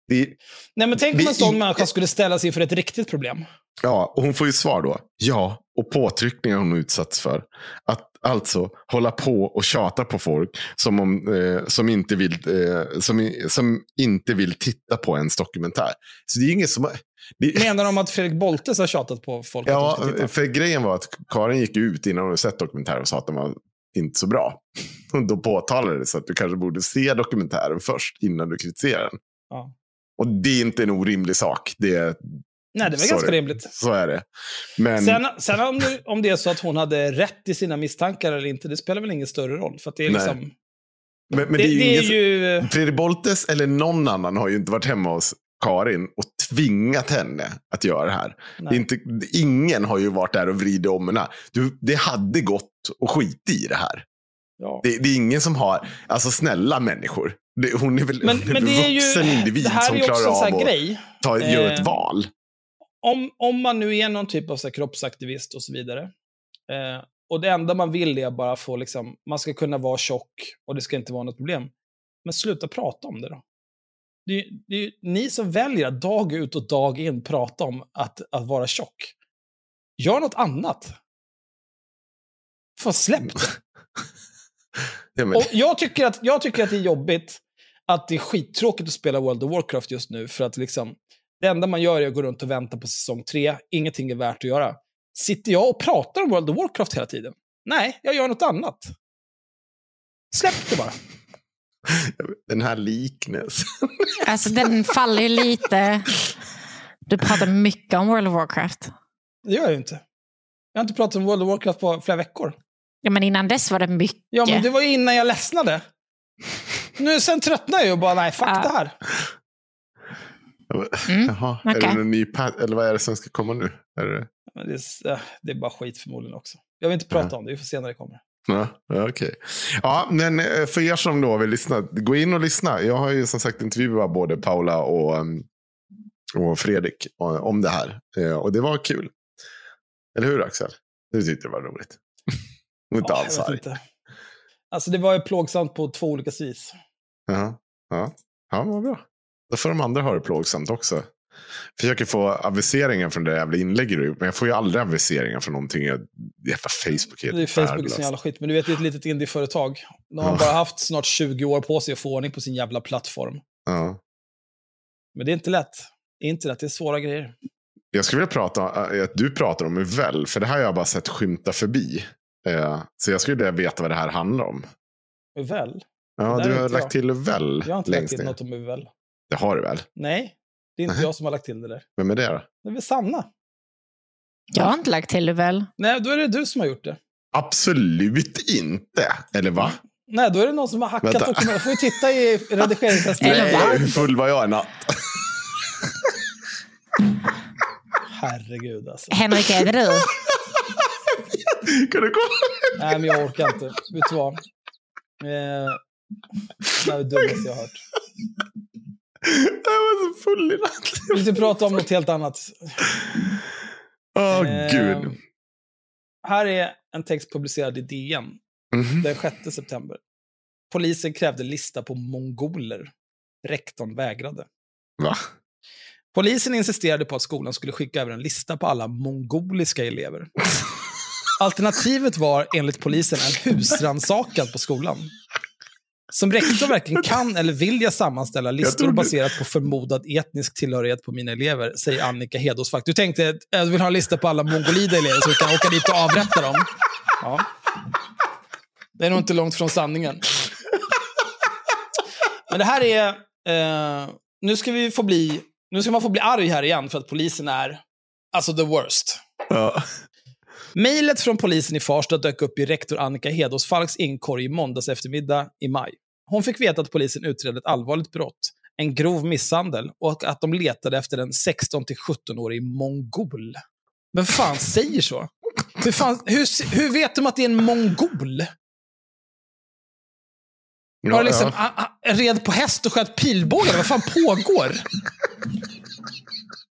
det,
Nej, men tänk om en sån människa skulle ställa sig inför ett riktigt problem.
Ja, och hon får ju svar då. Ja, och påtryckningar hon utsatts för. Att alltså hålla på och tjata på folk som, om, eh, som, inte, vill, eh, som, som inte vill titta på ens dokumentär. Så det är inget som... Det,
Menar de att Fredrik Boltes har tjatat på folk
ja, för grejen var att Karin gick ut innan hon sett dokumentären och sa att den var inte så bra. Då påtalade det så att du kanske borde se dokumentären först innan du kritiserar den.
Ja.
Och det är inte en orimlig sak. Det,
Nej, det var
Sorry.
ganska rimligt.
så är det. Men,
Sen, sen om, det, om det är så att hon hade rätt i sina misstankar eller inte, det spelar väl ingen större roll. För det är
Nej.
liksom...
men, men
det,
det är ju
det
ingen
är ju...
Fredrik Boltes eller någon annan har ju inte varit hemma hos Karin och tvingat henne att göra det här. Det inte, ingen har ju varit där och vridit om henne. Du, det hade gått att skita i det här.
Ja.
Det, det är ingen som har, alltså snälla människor. Det, hon är väl
Men,
en
men är ju...
vuxen individ som klarar av att ta, göra
Eh,
ett val.
Om, om man nu är någon typ av så här, kroppsaktivist och så vidare. Eh, och det enda man vill är bara få, liksom, man ska kunna vara tjock och det ska inte vara något problem. Men sluta prata om det då. Det är, det är ni som väljer att dag ut och dag in prata om att, att vara tjock. Gör något annat. Fan, släpp.
Ja, men,
Och jag, tycker att, jag tycker att det är jobbigt att det är skittråkigt att spela World of Warcraft just nu. För att liksom, det enda man gör är att gå runt och vänta på säsong tre. Ingenting är värt att göra. Sitter jag och pratar om World of Warcraft hela tiden? Nej, jag gör något annat. Släpp det bara.
den här liknelsen.
Alltså den faller ju lite... Du pratar mycket om World of Warcraft.
Det gör jag ju inte. Jag har inte pratat om World of Warcraft på flera veckor.
Ja, men innan dess var det mycket.
Ja, men det var ju innan jag ledsnade. Nu sen tröttnar jag och bara, nej, fuck
Ja.
det här.
Mm,
Jaha, är
okej.
det någon ny eller vad är det som ska komma nu? Är det...
Men det, är, äh, det är bara skit förmodligen också. Jag vill inte prata om det, vi får se när det kommer.
Ja, ja, okej. Ja, men eh, för er som då vill lyssna, gå in och lyssna. Jag har ju som sagt intervjuat både Paula och, um, och Fredrik eh, om det här. Eh, Och det var kul. Eller hur Axel? Du tyckte det var roligt. Inte
Ja,
alls
jag vet
arg.
inte. Alltså det var ju plågsamt på två olika vis.
Ja, ja. ja, vad bra. Då får de andra ha det plågsamt också. Försöker få aviseringar från det jävla inlägget du men jag får ju aldrig aviseringar från någonting. Jag- Jävla Facebook är
Det är Facebook som jävla skit. Men du vet, det är ett litet indieföretag. De har
Ja.
bara haft snart 20 år på sig att få ordning på sin jävla plattform.
Ja.
Men det är inte lätt. Internet, det är svåra grejer.
Jag skulle vilja prata äh, att du pratar om Uvell, för det här har jag bara sett skymta förbi. Eh, Så jag skulle vilja veta vad det här handlar om.
Väl?
Ja,
Det
du har
jag.
lagt till Uvell
Jag har inte lagt till
ner.
något om UL.
Det har du väl?
Nej, det är inte
Nej.
jag som har lagt till det där.
Vem är det då?
Det är väl Sanna?
Jag har inte lagt till det väl?
Nej, då är det du som har gjort det.
Absolut inte. Eller va?
Nej, då är det någon som har hackat
Vänta.
dokument. Jag får ju titta i redigeringstestet.
Eller va?
hur full var jag i natt?
Herregud alltså.
Henrik, är det du?
kan du kolla?
Nej, men jag orkar inte. Vet du vad? Eh, det här är det dummaste jag har hört.
Jag var så full i natt.
Vi ska prata om något helt annat.
Åh,
Eh,
gud.
Här är en text publicerad i DN
Mhm.
den 6 september. Polisen krävde lista på mongoler. Rektorn vägrade.
Va?
Polisen insisterade på att skolan skulle skicka över en lista på alla mongoliska elever. Alternativet var enligt polisen en husrannsakan på skolan. Som rektor varken kan eller vill jag sammanställa listor
trodde-
baserat på förmodad etnisk tillhörighet på mina elever, säger Annika Hedåsfack. Du tänkte att jag vill ha en lista på alla mongolida elever så vi kan åka dit och avrätta dem. Ja. Det är nog inte långt från sanningen. Men det här är... Eh, nu ska vi få bli... Nu ska man få bli arg här igen för att polisen är alltså the worst.
Ja.
Mejlet från polisen i Farsta dök upp i rektor Annika Hedås Falks inkorg i måndags eftermiddag i maj. Hon fick veta att polisen utredde ett allvarligt brott, en grov misshandel, och att de letade efter en 16-17-årig mongol. Men fan säger så? Hur, fan, hur, hur vet de att det är en mongol?
Ja,
liksom,
ja.
a, a, red på häst och sköt pilbågar? Vad fan pågår?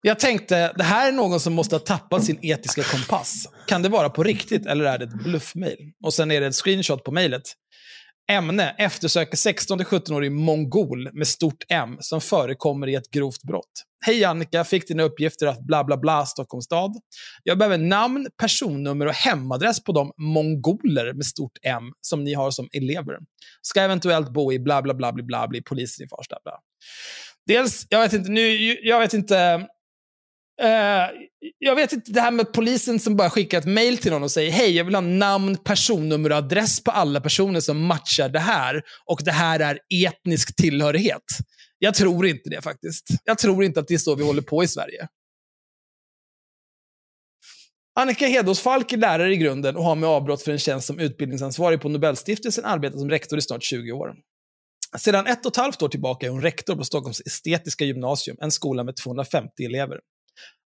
Jag tänkte, det här är någon som måste ha tappat sin etiska kompass. Kan det vara på riktigt eller är det ett bluffmail? Och sen är det ett screenshot på mejlet. Ämne, eftersöker 16-17-årig mongol med stort M som förekommer i ett grovt brott. Hej Annika, fick dina uppgifter att bla bla bla Stockholms stad. Jag behöver namn, personnummer och hemadress på de mongoler med stort M som ni har som elever. Ska eventuellt bo i bla bla bla bla bla, bli polisen i Farsta. Bla. Dels, jag vet inte, nu, jag vet inte, Eh, jag vet inte, det här med polisen som bara skickar ett mail till någon och säger hej, jag vill ha namn, personnummer och adress på alla personer som matchar det här och det här är etnisk tillhörighet. Jag tror inte det faktiskt. Jag tror inte att det är så vi håller på i Sverige. Annika Hedås Falk är lärare i grunden och har med avbrott för en tjänst som utbildningsansvarig på Nobelstiftelsen arbetat som rektor i snart 20 år. Sedan ett och ett halvt år tillbaka är hon rektor på Stockholms estetiska gymnasium, en skola med 250 elever.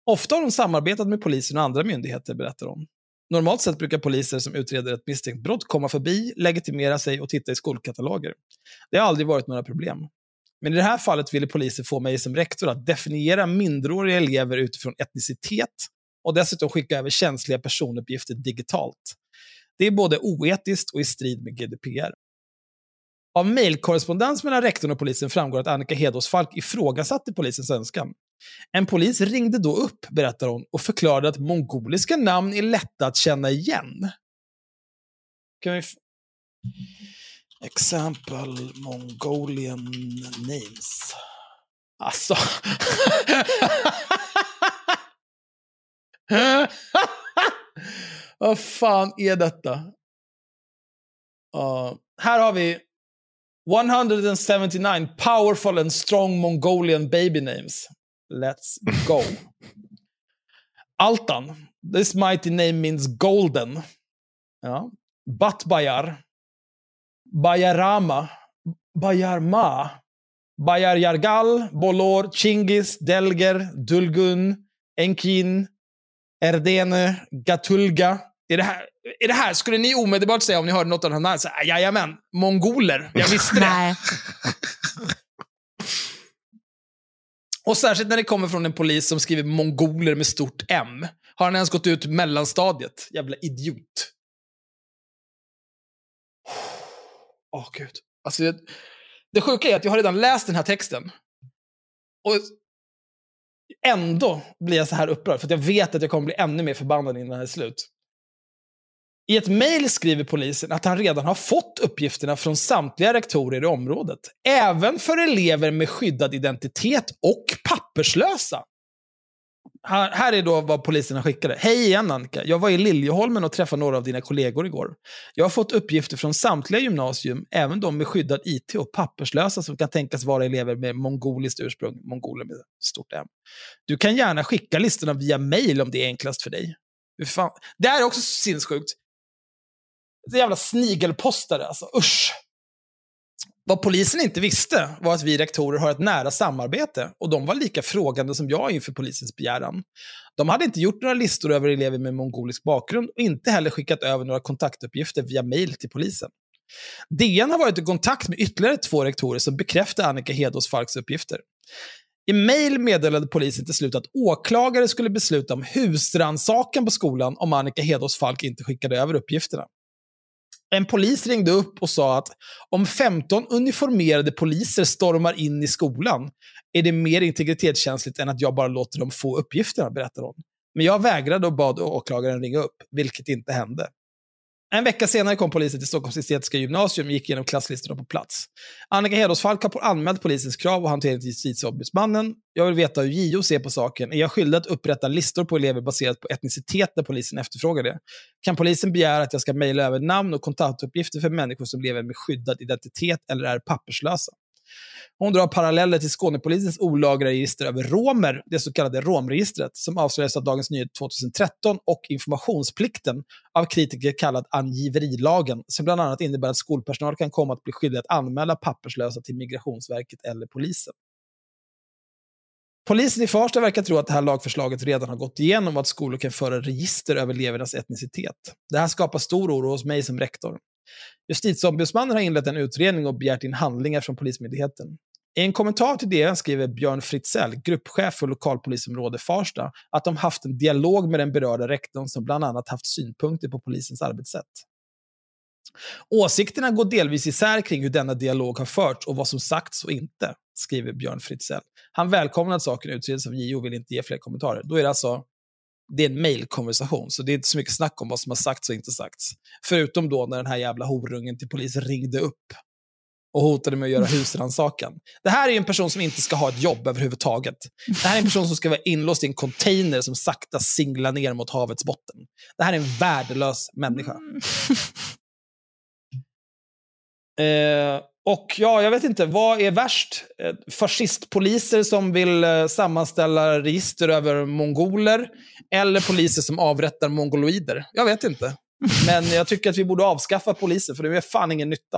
Ofta har hon samarbetat med polisen och andra myndigheter, berättar hon. Normalt sett brukar poliser som utreder ett misstänkt brott komma förbi, legitimera sig och titta i skolkataloger. Det har aldrig varit några problem. Men i det här fallet ville polisen få mig som rektor att definiera minderåriga elever utifrån etnicitet och dessutom skicka över känsliga personuppgifter digitalt. Det är både oetiskt och i strid med GDPR. Av mejlkorrespondens mellan rektorn och polisen framgår att Annika Hedås Falk ifrågasatte polisens önskan. En polis ringde då upp, berättar hon, och förklarade att mongoliska namn är lätta att känna igen. Kan vi f- Example Mongolian names. Alltså. Vad fan är detta? Uh, här har vi 179 powerful and strong Mongolian baby names. Let's go. Altan, This mighty name means golden. Ja. Batbayar. Bayarama. Bayarma. Bayar Yargal, Bolor, Chingis, Delger, Dulgun, Enkin, Erdene, Gatulga. Är det, här, är det här, skulle ni omedelbart säga om ni hörde något av de här namnen? Jajamän, mongoler. Jag visste det. Och särskilt när det kommer från en polis som skriver mongoler med stort M. Har han ens gått ut mellanstadiet? Jävla idiot. Åh, gud. Alltså, det, det sjuka är att jag har redan läst den här texten. Och ändå blir jag så här upprörd, för att jag vet att jag kommer bli ännu mer förbannad innan det här är slut. I ett mejl skriver polisen att han redan har fått uppgifterna från samtliga rektorer i området. Även för elever med skyddad identitet och papperslösa. Här, här är då vad poliserna skickade. Hej igen Annika. Jag var i Liljeholmen och träffade några av dina kollegor igår. Jag har fått uppgifter från samtliga gymnasium, även de med skyddad IT och papperslösa som kan tänkas vara elever med mongoliskt ursprung, mongoler med stort M. Du kan gärna skicka listorna via mail om det är enklast för dig. Hur fan? Det här är också sinnessjukt. Det är jävla snigelpostare alltså, usch. Vad polisen inte visste var att vi rektorer har ett nära samarbete och de var lika frågande som jag inför polisens begäran. De hade inte gjort några listor över elever med mongolisk bakgrund och inte heller skickat över några kontaktuppgifter via mail till polisen. DN har varit i kontakt med ytterligare två rektorer som bekräftar Annika Hedås Falks uppgifter. I mail meddelade polisen till slut att åklagare skulle besluta om husrannsakan på skolan om Annika Hedås Falk inte skickade över uppgifterna. En polis ringde upp och sa att om 15 uniformerade poliser stormar in i skolan är det mer integritetskänsligt än att jag bara låter dem få uppgifterna, berättar hon. Men jag vägrade och bad åklagaren ringa upp, vilket inte hände. En vecka senare kom polisen till Stockholms estetiska gymnasium och gick igenom klasslistorna på plats. Annika Hedåsfalk har anmält polisens krav och hantering till justitieombudsmannen. Jag vill veta hur JO ser på saken. Är jag skyldig att upprätta listor på elever baserat på etnicitet när polisen efterfrågar det? Kan polisen begära att jag ska mejla över namn och kontaktuppgifter för människor som lever med skyddad identitet eller är papperslösa? Hon drar paralleller till Skånepolisens olagliga register över romer, det så kallade romregistret, som avslöjades av Dagens Nyheter 2013 och informationsplikten av kritiker kallad angiverilagen, som bland annat innebär att skolpersonal kan komma att bli skyldig att anmäla papperslösa till Migrationsverket eller polisen. Polisen i Farsta verkar tro att det här lagförslaget redan har gått igenom och att skolor kan föra register över elevernas etnicitet. Det här skapar stor oro hos mig som rektor. Justitieombudsmannen har inlett en utredning och begärt in handlingar från Polismyndigheten. I en kommentar till DN skriver Björn Fritzell, gruppchef för lokalpolisområde Farsta, att de haft en dialog med den berörda rektorn som bland annat haft synpunkter på polisens arbetssätt. Åsikterna går delvis isär kring hur denna dialog har förts och vad som sagts och inte, skriver Björn Fritzell. Han välkomnar att saken utreds av JO och vill inte ge fler kommentarer. Då är det alltså det är en mailkonversation, så det är inte så mycket snack om vad som har sagts och inte sagts. Förutom då när den här jävla horungen till polisen ringde upp och hotade med att göra husrannsakan. Det här är en person som inte ska ha ett jobb överhuvudtaget. Det här är en person som ska vara inlåst i en container som sakta singlar ner mot havets botten. Det här är en värdelös människa. Eh, och ja, jag vet inte, vad är värst? Eh, fascistpoliser som vill eh, sammanställa register över mongoler eller poliser som avrättar mongoloider? Jag vet inte. Men jag tycker att vi borde avskaffa poliser, för det är fan ingen nytta.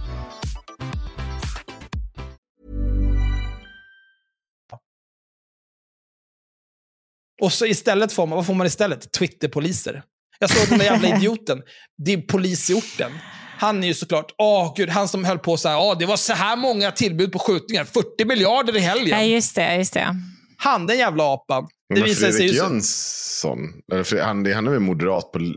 Och så istället får man, vad får man istället? Twitterpoliser. Jag såg den där jävla idioten. Det är polis i orten. Han är ju såklart, åh gud, han som höll på så här, åh, det var så här många tillbud på skjutningar, 40 miljarder i helgen.
Ja, just det. Just det.
Han, den jävla apan. Det
Men
visar sig
Fredrik
så-
Jönsson, eller han, han är väl moderat pol,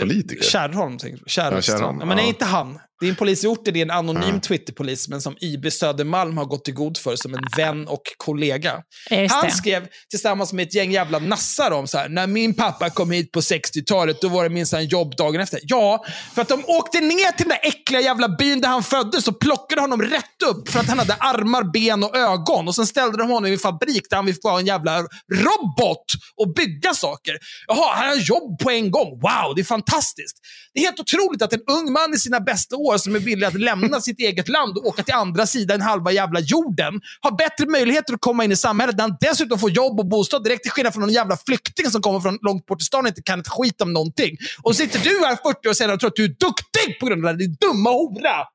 politiker?
Kärrholm. tänker jag. Kärrholm.
Ja, Kärrholm,
Ja, men det är
ja.
inte han. Det är en polis i orten, det är en anonym Twitterpolis, men som IB Södermalm har gått i god för som en vän och kollega.
Just
Han
det.
skrev tillsammans med ett gäng jävla nassar om så här, när min pappa kom hit på 60-talet, då var det minsann jobb dagen efter. Ja, för att de åkte ner till den där äckliga jävla byn där han föddes och plockade honom rätt upp för att han hade armar, ben och ögon. Och sen ställde de honom i en fabrik där han fick vara en jävla robot och bygga saker. Jaha, han har jobb på en gång. Wow, det är fantastiskt. Det är helt otroligt att en ung man i sina bästa år som är villig att lämna sitt eget land och åka till andra sidan halva jävla jorden har bättre möjligheter att komma in i samhället där han dessutom får jobb och bostad direkt till skillnad från någon jävla flykting som kommer från långt bort i stan och inte kan ett skit om någonting. Och så sitter du här 40 år senare och tror att du är duktig på grund av det. Din dumma hora!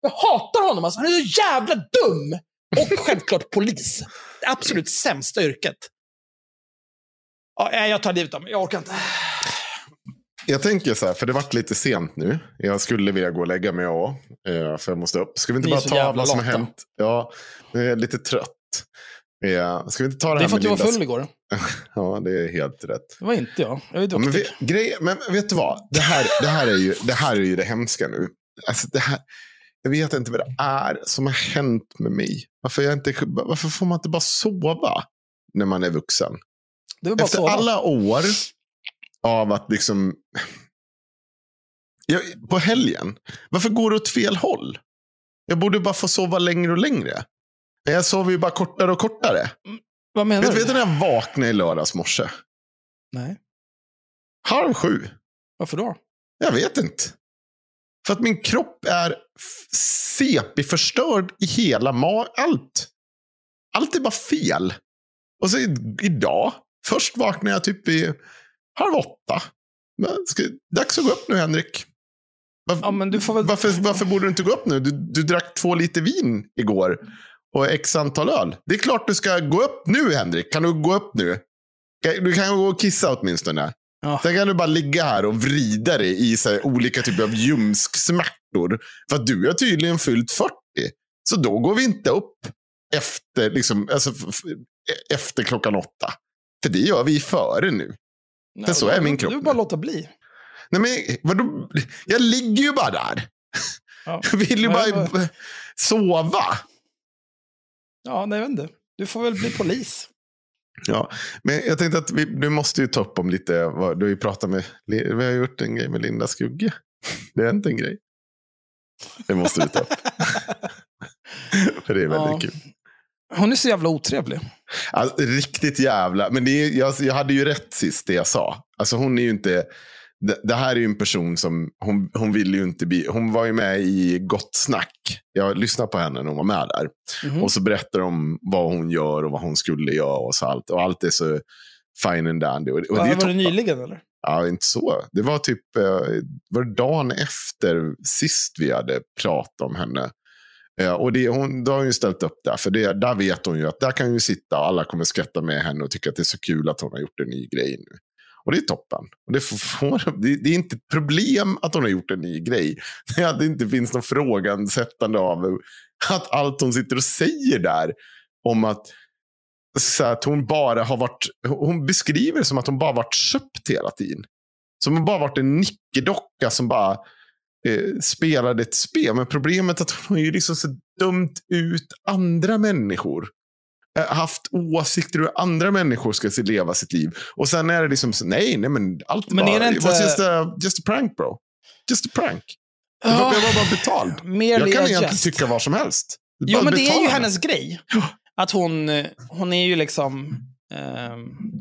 Jag hatar honom. Alltså. Han är så jävla dum! Och självklart polis. Det absolut sämsta yrket. Ja, jag tar livet av mig. Jag orkar inte.
Jag tänker så här, för det vart lite sent nu. Jag skulle vilja gå och lägga mig och, eh, för jag måste upp. Ska vi inte
Ni
bara ta vad som har hänt? Ja, jag är lite trött. Eh, Ska vi inte ta det
Det är för att du var full igår.
Ja, det är helt rätt.
Det var inte jag. Jag är
Ja, men,
duktig.
vi, grej, men vet du vad? Det här, det, här är ju, det här är ju det hemska nu. Alltså, det här, jag vet inte vad det är som har hänt med mig. Varför, jag inte, varför får man inte bara sova när man är vuxen? Efter
sova.
alla år av att liksom... Jag, på helgen, varför går det åt fel håll? Jag borde bara få sova längre och längre. Men jag sover ju bara kortare och kortare.
Vad menar
Vet,
du?
vet du när jag vaknade i lördags morse?
Nej.
Halv sju.
Varför då?
Jag vet inte. För att min kropp är CP-förstörd i hela ma- allt. Allt är bara fel. Och så idag, först vaknade jag typ i halv åtta. Dags att gå upp nu Henrik. Varför,
Ja, väl...
varför, varför borde du inte gå upp nu? Du, du drack två liter vin igår och x antal öl. Det är klart du ska gå upp nu Henrik. Kan du gå upp nu? Du kan gå och kissa åtminstone.
Ja.
Sen kan du bara ligga här och vrida dig i så olika typer av ljumsksmärtor. För att du har tydligen fyllt 40. Så då går vi inte upp efter, liksom, alltså, efter klockan åtta. För det gör vi före nu.
Nej,
så är min kropp
Du bara låta bli.
Nej, men, vadå? Jag ligger ju bara där.
Ja.
Jag vill ju bara
men-
sova.
Ja, nej, jag vet inte. Du får väl bli polis.
Ja, men jag tänkte att vi, du måste ju ta upp om lite, vad, du har ju pratat med, vi har gjort en grej med Linda Skugge. Det är inte en grej. Det måste du ta upp. För det är väldigt
Ja.
kul.
Hon är så jävla otrevlig.
Alltså, riktigt jävla, men det är, jag, jag hade ju rätt sist det jag sa. Alltså hon är ju inte, det, det här är ju en person som, hon, hon ville ju inte bli, hon var ju med i Gott Snack. Jag lyssnade på henne när hon var med där.
Mhm.
Och så berättar de vad hon gör och vad hon skulle göra och så allt. Och allt är så fine and dandy. Och, och det är
var
ju
det nyligen eller?
Ja, inte så. Det var typ eh, var det dagen efter sist vi hade pratat om henne. Eh, och det, hon, då har hon ju ställt upp där. För det, där vet hon ju att där kan hon ju sitta och alla kommer skratta med henne och tycka att det är så kul att hon har gjort en ny grej nu. Och det är toppen. Och det, får, får, det, det är inte ett problem att hon har gjort en ny grej. Det är att det inte finns någon frågansättande av att allt hon sitter och säger där om att så att hon bara har varit, hon beskriver det som att hon bara varit köpt hela tiden. Som hon bara varit en nickedocka som bara eh, spelade ett spel. Men problemet är att hon har ju liksom så dömt ut andra människor. Eh, haft åsikter hur andra människor ska leva sitt liv. Och sen är det liksom, så, nej, nej men allt
Men
bara,
inte-
just a, just a prank bro. Just a prank. Var,
Ja.
jag var bara betald.
Mer
Jag kan egentligen
Just.
tycka vad som helst.
Jo, men det är ju hennes grej. Att hon, hon är ju liksom...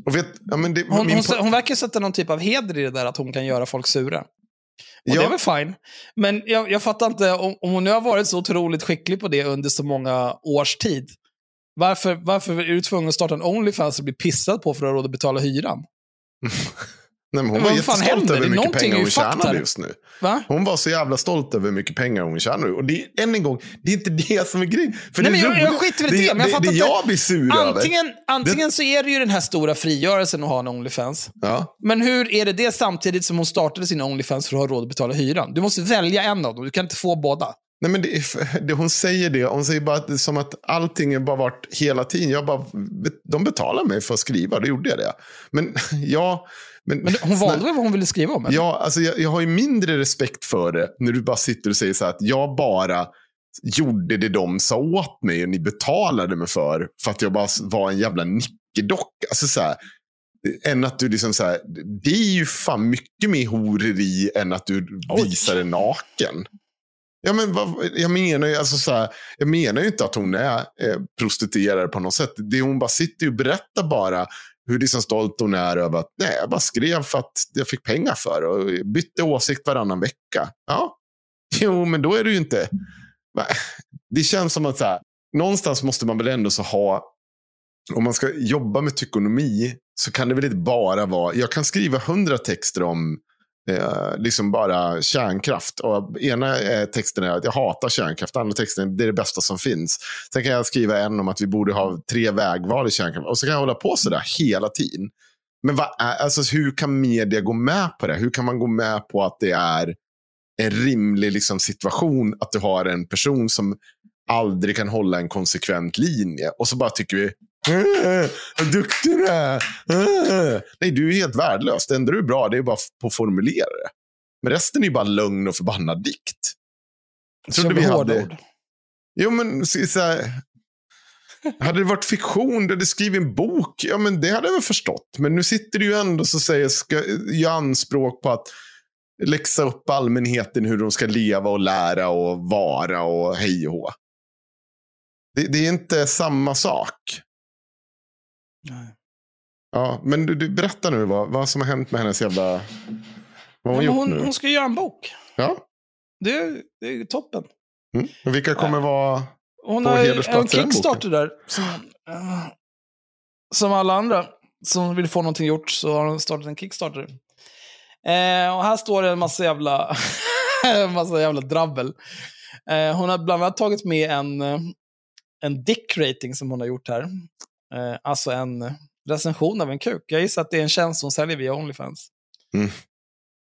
Och vet, ja, det,
hon, hon, hon verkar sätta någon typ av heder i det där att hon kan göra folk sura. Och
Ja.
det är väl fine. Men jag, jag fattar inte, om, om hon nu har varit så otroligt skicklig på det under så många års tid, varför, varför är du tvungen att starta en Onlyfans och bli pissad på för att ha råd att betala hyran?
Nej, men hon
Vad
var
fan
jättestolt över hur mycket
Någonting
pengar hon
här.
just nu.
Va?
Hon var så jävla stolt över hur mycket pengar hon tjänar nu. Och det än en gång, det är inte det som är grejen. För
Nej,
det,
men jag, jag skiter i det, men jag
det,
fattar
det
inte.
jag blir sur
antingen,
över.
antingen så är det ju den här stora frigörelsen att ha en Onlyfans.
Ja.
Men hur är det det samtidigt som hon startade sin Onlyfans för att ha råd att betala hyran? Du måste välja en av dem, du kan inte få båda.
Nej, men det, det, hon säger det. Hon säger bara att det är som att allting bara varit hela tiden. Jag bara, de betalar mig för att skriva, då gjorde jag det. Men ja... Men,
Men hon valde väl vad hon ville skriva om? eller?
Ja, alltså jag, jag har ju mindre respekt för det när du bara sitter och säger så här att jag bara gjorde det de sa åt mig och ni betalade mig för. För att jag bara var en jävla nickedocka. Alltså så här, än att du liksom så här, det är ju fan mycket mer horeri än att du visar en naken. Ja, men vad, jag, menar ju, alltså så här, jag menar ju inte att hon är eh, prostituerad på något sätt. Det, hon bara sitter och berättar bara hur liksom stolt hon är över att nej, jag bara skrev för att jag fick pengar för det och bytte åsikt varannan vecka. Ja, jo, men då är det ju inte... Det känns som att så här, någonstans måste man väl ändå så ha... Om man ska jobba med tykonomi så kan det väl inte bara vara... Jag kan skriva hundra texter om eh, liksom bara kärnkraft. Och ena eh, texten är att jag hatar kärnkraft, andra texten är det är det bästa som finns. Sen kan jag skriva en om att vi borde ha tre vägval i kärnkraft. Och så kan jag hålla på sådär hela tiden. Men vad är, alltså, hur kan media gå med på det? Hur kan man gå med på att det är en rimlig liksom, situation att du har en person som aldrig kan hålla en konsekvent linje. Och så bara tycker vi, vad duktig du är. Äh." Nej, du är helt värdelös. Det enda du är bra det är bara på att formulera det. Men resten är bara lögn och förbannad dikt. Trodde vi hade...
ord.
Jo, men så, här, hade det varit fiktion, du skriver en bok, ja men det hade jag väl förstått. Men nu sitter du ju ändå så säger, ska göra anspråk på att läxa upp allmänheten hur de ska leva och lära och vara och hej och hå. Det, det är inte samma sak.
Nej.
Ja, men du, du berätta nu vad, vad som har hänt med hennes jävla... Vad har hon
Ja,
gjort
hon,
nu?
hon ska göra en bok.
Ja.
Det, det är toppen.
Mm. Och vilka kommer vara...
Hon
På
har
hedersplats
en
i den
Kickstarter där. Som, eh, som alla andra som vill få någonting gjort så har hon startat en Kickstarter. Eh, och här står det en massa jävla, en massa jävla drabbel. Eh, hon har bland annat tagit med en, eh, en dick rating som hon har gjort här. Eh, alltså en recension av en kuk. Jag gissar att det är en tjänst hon säljer via Onlyfans.
Mm.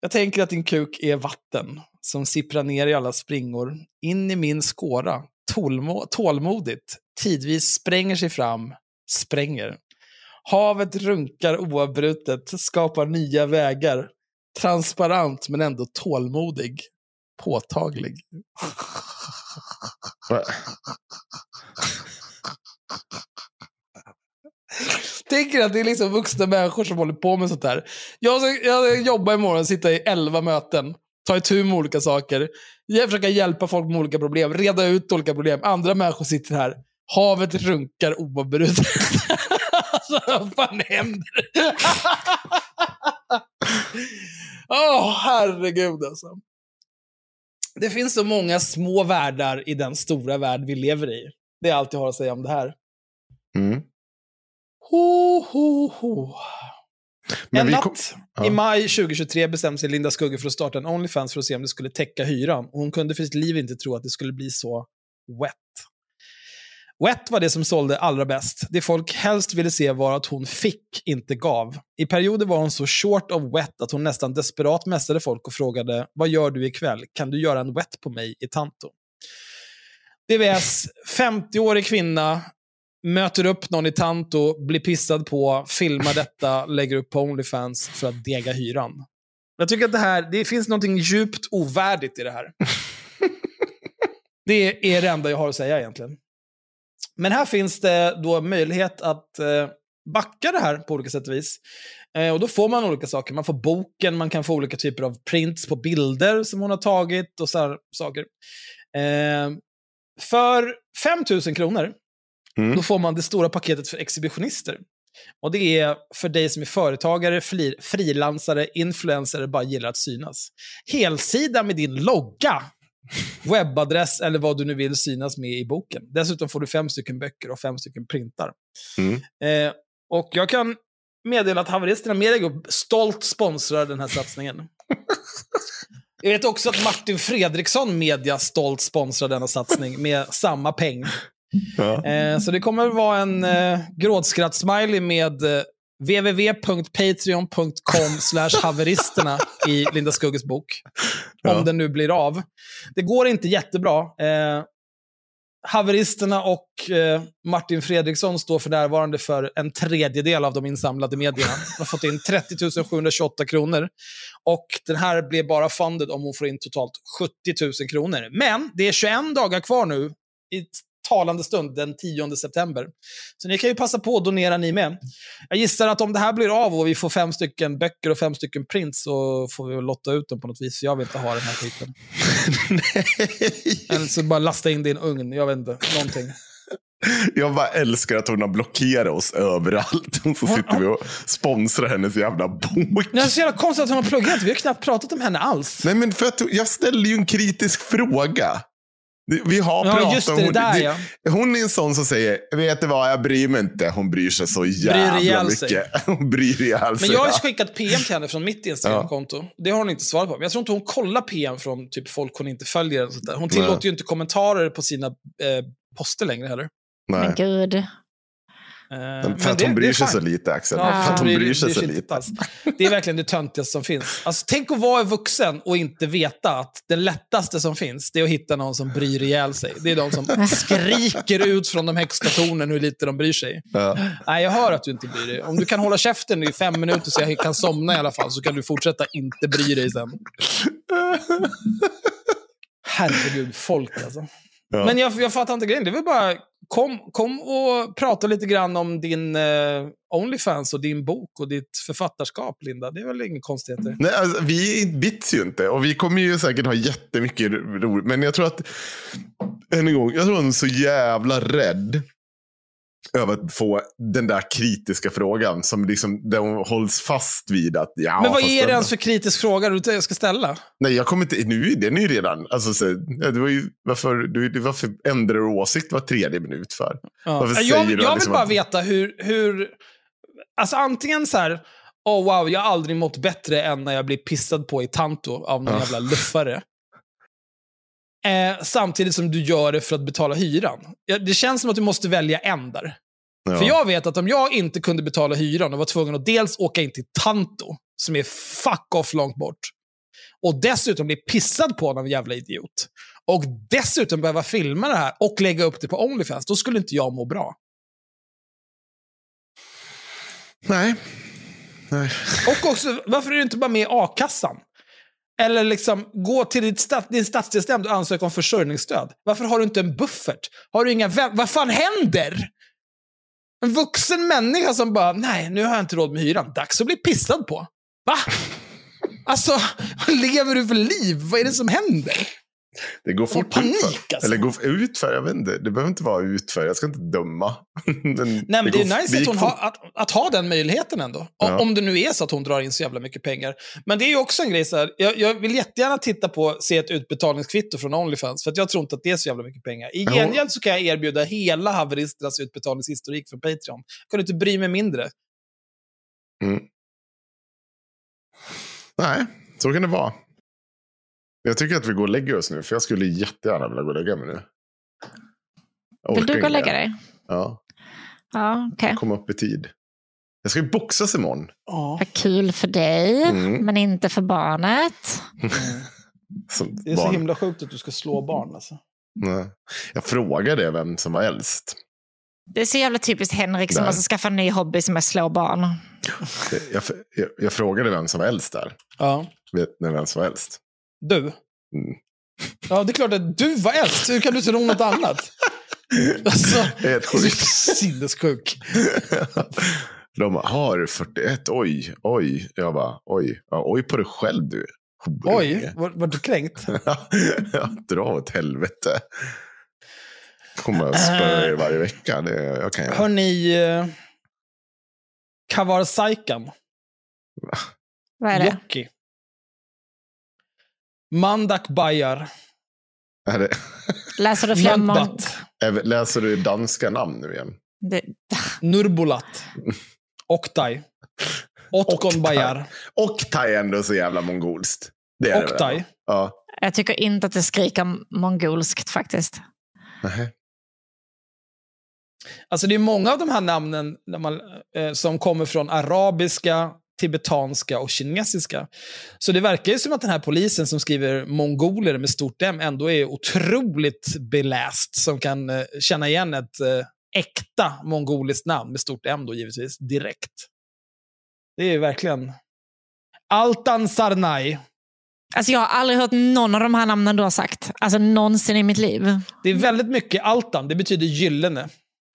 Jag tänker att din kuk är vatten som sipprar ner i alla springor, in i min skåra, tålmo- tålmodigt, tidvis spränger sig fram, spränger. Havet runkar oavbrutet, skapar nya vägar, transparent men ändå tålmodig, påtaglig.
Va?
Tänker att det är liksom vuxna människor som håller på med sånt här. Jag ska, jag ska jobba imorgon, sitta i elva möten, ta itu med olika saker, jag försöka hjälpa folk med olika problem, reda ut olika problem. Andra människor sitter här, havet runkar oavbrutet. alltså, vad fan händer? Åh, herregud alltså. Det finns så många små världar i den stora värld vi lever i. Det är allt jag har att säga om det här.
Mm.
Ho, ho, ho.
Men
en natt
ja.
i maj 2023 bestämde sig Linda Skugge för att starta en Onlyfans för att se om det skulle täcka hyran. Och hon kunde för sitt liv inte tro att det skulle bli så wet. Wet var det som sålde allra bäst. Det folk helst ville se var att hon fick, inte gav. I perioder var hon så short of wet att hon nästan desperat mässade folk och frågade “Vad gör du ikväll? Kan du göra en wet på mig i Tanto?” DVS, 50-årig kvinna, möter upp någon i Tanto, blir pissad på, filmar detta, lägger upp på Onlyfans för att dega hyran. Jag tycker att det här, det finns något djupt ovärdigt i det här. Det är det enda jag har att säga egentligen. Men här finns det då möjlighet att eh, backa det här på olika sätt och vis. Eh, och då får man olika saker. Man får boken, man kan få olika typer av prints på bilder som hon har tagit och så här saker. Eh, för 5 000 kronor
Mm.
då får man det stora paketet för exhibitionister. Och det är för dig som är företagare, fri, frilansare, influencare, bara gillar att synas. Helsida med din logga, webbadress eller vad du nu vill synas med i boken. Dessutom får du fem stycken böcker och fem stycken printar.
Mm.
Eh, och jag kan meddela att Haveristerna Media stolt sponsrar den här satsningen. Jag vet också att Martin Fredriksson Media stolt sponsrar denna satsning med samma peng.
Ja.
Eh, så det kommer vara en eh, gråtskratt-smiley med eh, www.patreon.com slash haveristerna i Linda Skugges bok. Om
Ja.
den nu blir av. Det går inte jättebra. Eh, haveristerna och eh, Martin Fredriksson står för närvarande för en tredjedel av de insamlade medierna. De har fått in 30 728 kronor. Och den här blir bara funded om hon får in totalt 70 000 kronor. Men det är 21 dagar kvar nu i talande stund den 10 september. Så ni kan ju passa på att donera ni med. Jag gissar att om det här blir av och vi får fem stycken böcker och fem stycken prints så får vi lotta ut dem på något vis. Jag vill inte ha den här skiten. Eller så bara lasta in en ugn. Jag vet inte. Någonting.
Jag bara älskar att hon har blockerat oss överallt. Och så sitter vi och sponsrar hennes jävla bok.
Det är så jävla konstigt att hon har pluggat. Vi har knappt pratat om henne alls.
Nej, men för att jag ställer ju en kritisk fråga. Vi har
Ja,
pratat
just det,
om
det
hon,
där, ja.
hon är en sån som säger, vet du vad, jag bryr mig inte. Hon bryr sig så jävla
sig.
mycket. Hon bryr ihjäl sig.
Men jag har
ja.
skickat PM till henne från mitt Instagramkonto. Det har hon inte svarat på. Men jag tror inte hon kollar PM från typ folk hon inte följer. Eller sånt där. Hon tillåter
Nej.
ju inte kommentarer på sina eh, poster längre heller.
Nej.
Men gud.
Eh,
För
men
att
det-
hon bryr sig så lite, Axel.
Ja,
för att hon
bryr-
sig så lite.
alls. Det är verkligen det töntigaste som finns. Alltså, tänk att vara vuxen och inte veta att det lättaste som finns, det är att hitta någon som bryr ihjäl sig. Det är de som skriker ut från de högsta tornen hur lite de bryr sig.
Ja.
Nej, jag hör att du inte bryr dig. Om du kan hålla käften i fem minuter så jag kan somna i alla fall, så kan du fortsätta inte bry dig sen. Herregud, folk alltså.
Ja.
Men jag, jag fattar inte grejen. Det är väl bara, kom, kom och prata lite grann om din eh, Onlyfans och din bok och ditt författarskap, Linda. Det är väl inga konstigheter?
Nej, alltså, vi bits ju inte och vi kommer ju säkert ha jättemycket roligt. Men jag tror att, än en gång, jag tror hon är så jävla rädd över att få den där kritiska frågan som liksom, där hon hålls fast vid att ja,
Men vad är det ens för kritisk fråga du ska ställa?
Nej, jag kommer inte, nu, den är ju redan, alltså, så, det var ju, varför, du, varför ändrar du åsikt var tredje minut för?
Ja.
Varför
Jag,
säger
jag
du
vill
liksom
bara
att-
veta hur, hur... Alltså antingen så här, oh wow, jag har aldrig mått bättre än när jag blir pissad på i Tanto av någon
Ja.
jävla luffare. Eh, samtidigt som du gör det för att betala hyran. Det känns som att du måste välja en där.
Ja.
För jag vet att om jag inte kunde betala hyran och var tvungen att dels åka in till Tanto, som är fuck off långt bort, och dessutom bli pissad på av någon jävla idiot, och dessutom behöva filma det här och lägga upp det på Onlyfans, då skulle inte jag må bra.
Nej. Nej.
Och också, varför är du inte bara med i a-kassan? Eller liksom, gå till ditt stat, din stadsdelsnämnd och ansöka om försörjningsstöd. Varför har du inte en buffert? Har du inga Vad fan händer? En vuxen människa som bara, nej, nu har jag inte råd med hyran. Dags att bli pissad på. Va? Alltså, vad lever du för liv? Vad är det som händer?
Det går fort
panik,
utför.
alltså.
Eller går utför, jag vet inte. Det behöver inte vara utför, jag ska inte döma. men
Nej, men det, är
går-
nice att, hon
fort.
har, att, att ha den möjligheten ändå. Om-
Ja.
Om det nu är så att hon drar in så jävla mycket pengar. Men det är ju också en grej så här, jag, jag vill jättegärna titta på, se ett utbetalningskvitto från Onlyfans, för att jag tror inte att det är så jävla mycket pengar. I gengäld så kan jag erbjuda hela haveristernas utbetalningshistorik från Patreon. Jag kunde inte bry mig mindre.
Mm. Nej, så kan det vara. Jag tycker att vi går och lägger oss nu, för jag skulle jättegärna vilja gå och lägga mig nu.
Vill du gå och lägga dig?
Ja,
Ja, okej.
komma upp i tid. Jag ska ju boxas imorgon.
Ja.
Vad kul för dig,
Mm.
men inte för barnet.
Det är så
barn.
himla sjukt att du ska slå barn. Alltså.
Nej. Jag frågade vem som var äldst.
Det är så jävla typiskt Henrik som måste skaffa en ny hobby som är slå barn.
Jag, jag, jag frågade vem som var äldst där.
Ja.
Vet ni vem som var äldst?
Du?
Mm.
Ja, det är klart att du var äldst. Hur kan du tro något annat? Alltså,
Det är helt sjukt.
sinnessjuk.
De bara, har 41, oj, oj. Jag bara, oj, ja, oj på dig själv du.
Oj, var, var du kränkt?
ja, dra åt helvete. Kommer att spöa er varje vecka. Det, jag kan göra.
Hörni, eh, Kavarsaikan.
Vad är det?
Jocki. Mandak Bajar.
Är det,
Läser du fler
läser du danska namn nu igen?
det,
Nurbulat. Oktaj. Otkon Bajar.
Oktaj är ändå så jävla mongolskt. Det är det väl?
Oktaj.
Ja.
Jag tycker inte att det skriker mongolskt faktiskt.
Nähä.
Alltså det är många av de här namnen när man, eh, som kommer från arabiska, tibetanska och kinesiska. Så det verkar ju som att den här polisen som skriver mongoler med stort M ändå är otroligt beläst, som kan eh, känna igen ett eh, äkta mongoliskt namn med stort M då givetvis, direkt. Det är verkligen... Altan Sarnai.
Alltså jag har aldrig hört någon av de här namnen du har sagt. Alltså någonsin i mitt liv.
Det är väldigt mycket Altan, det betyder gyllene.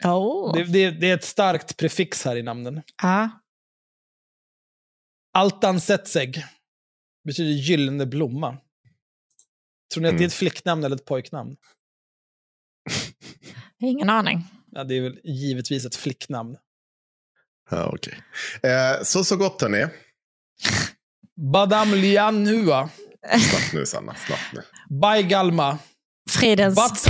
Oh.
Det, det, det är ett starkt prefix här i namnen.
Ja.
Altan Setseg betyder gyllene blomma. Tror ni att det är ett flicknamn eller ett pojknamn?
Ingen aning.
Ja, det är väl givetvis ett flicknamn.
Ja, okej. Eh, så, så gott hörni.
Badam Lianhua.
Snabbt nu Sanna, snabbt nu.
Baigalma.
Fridens.
Bats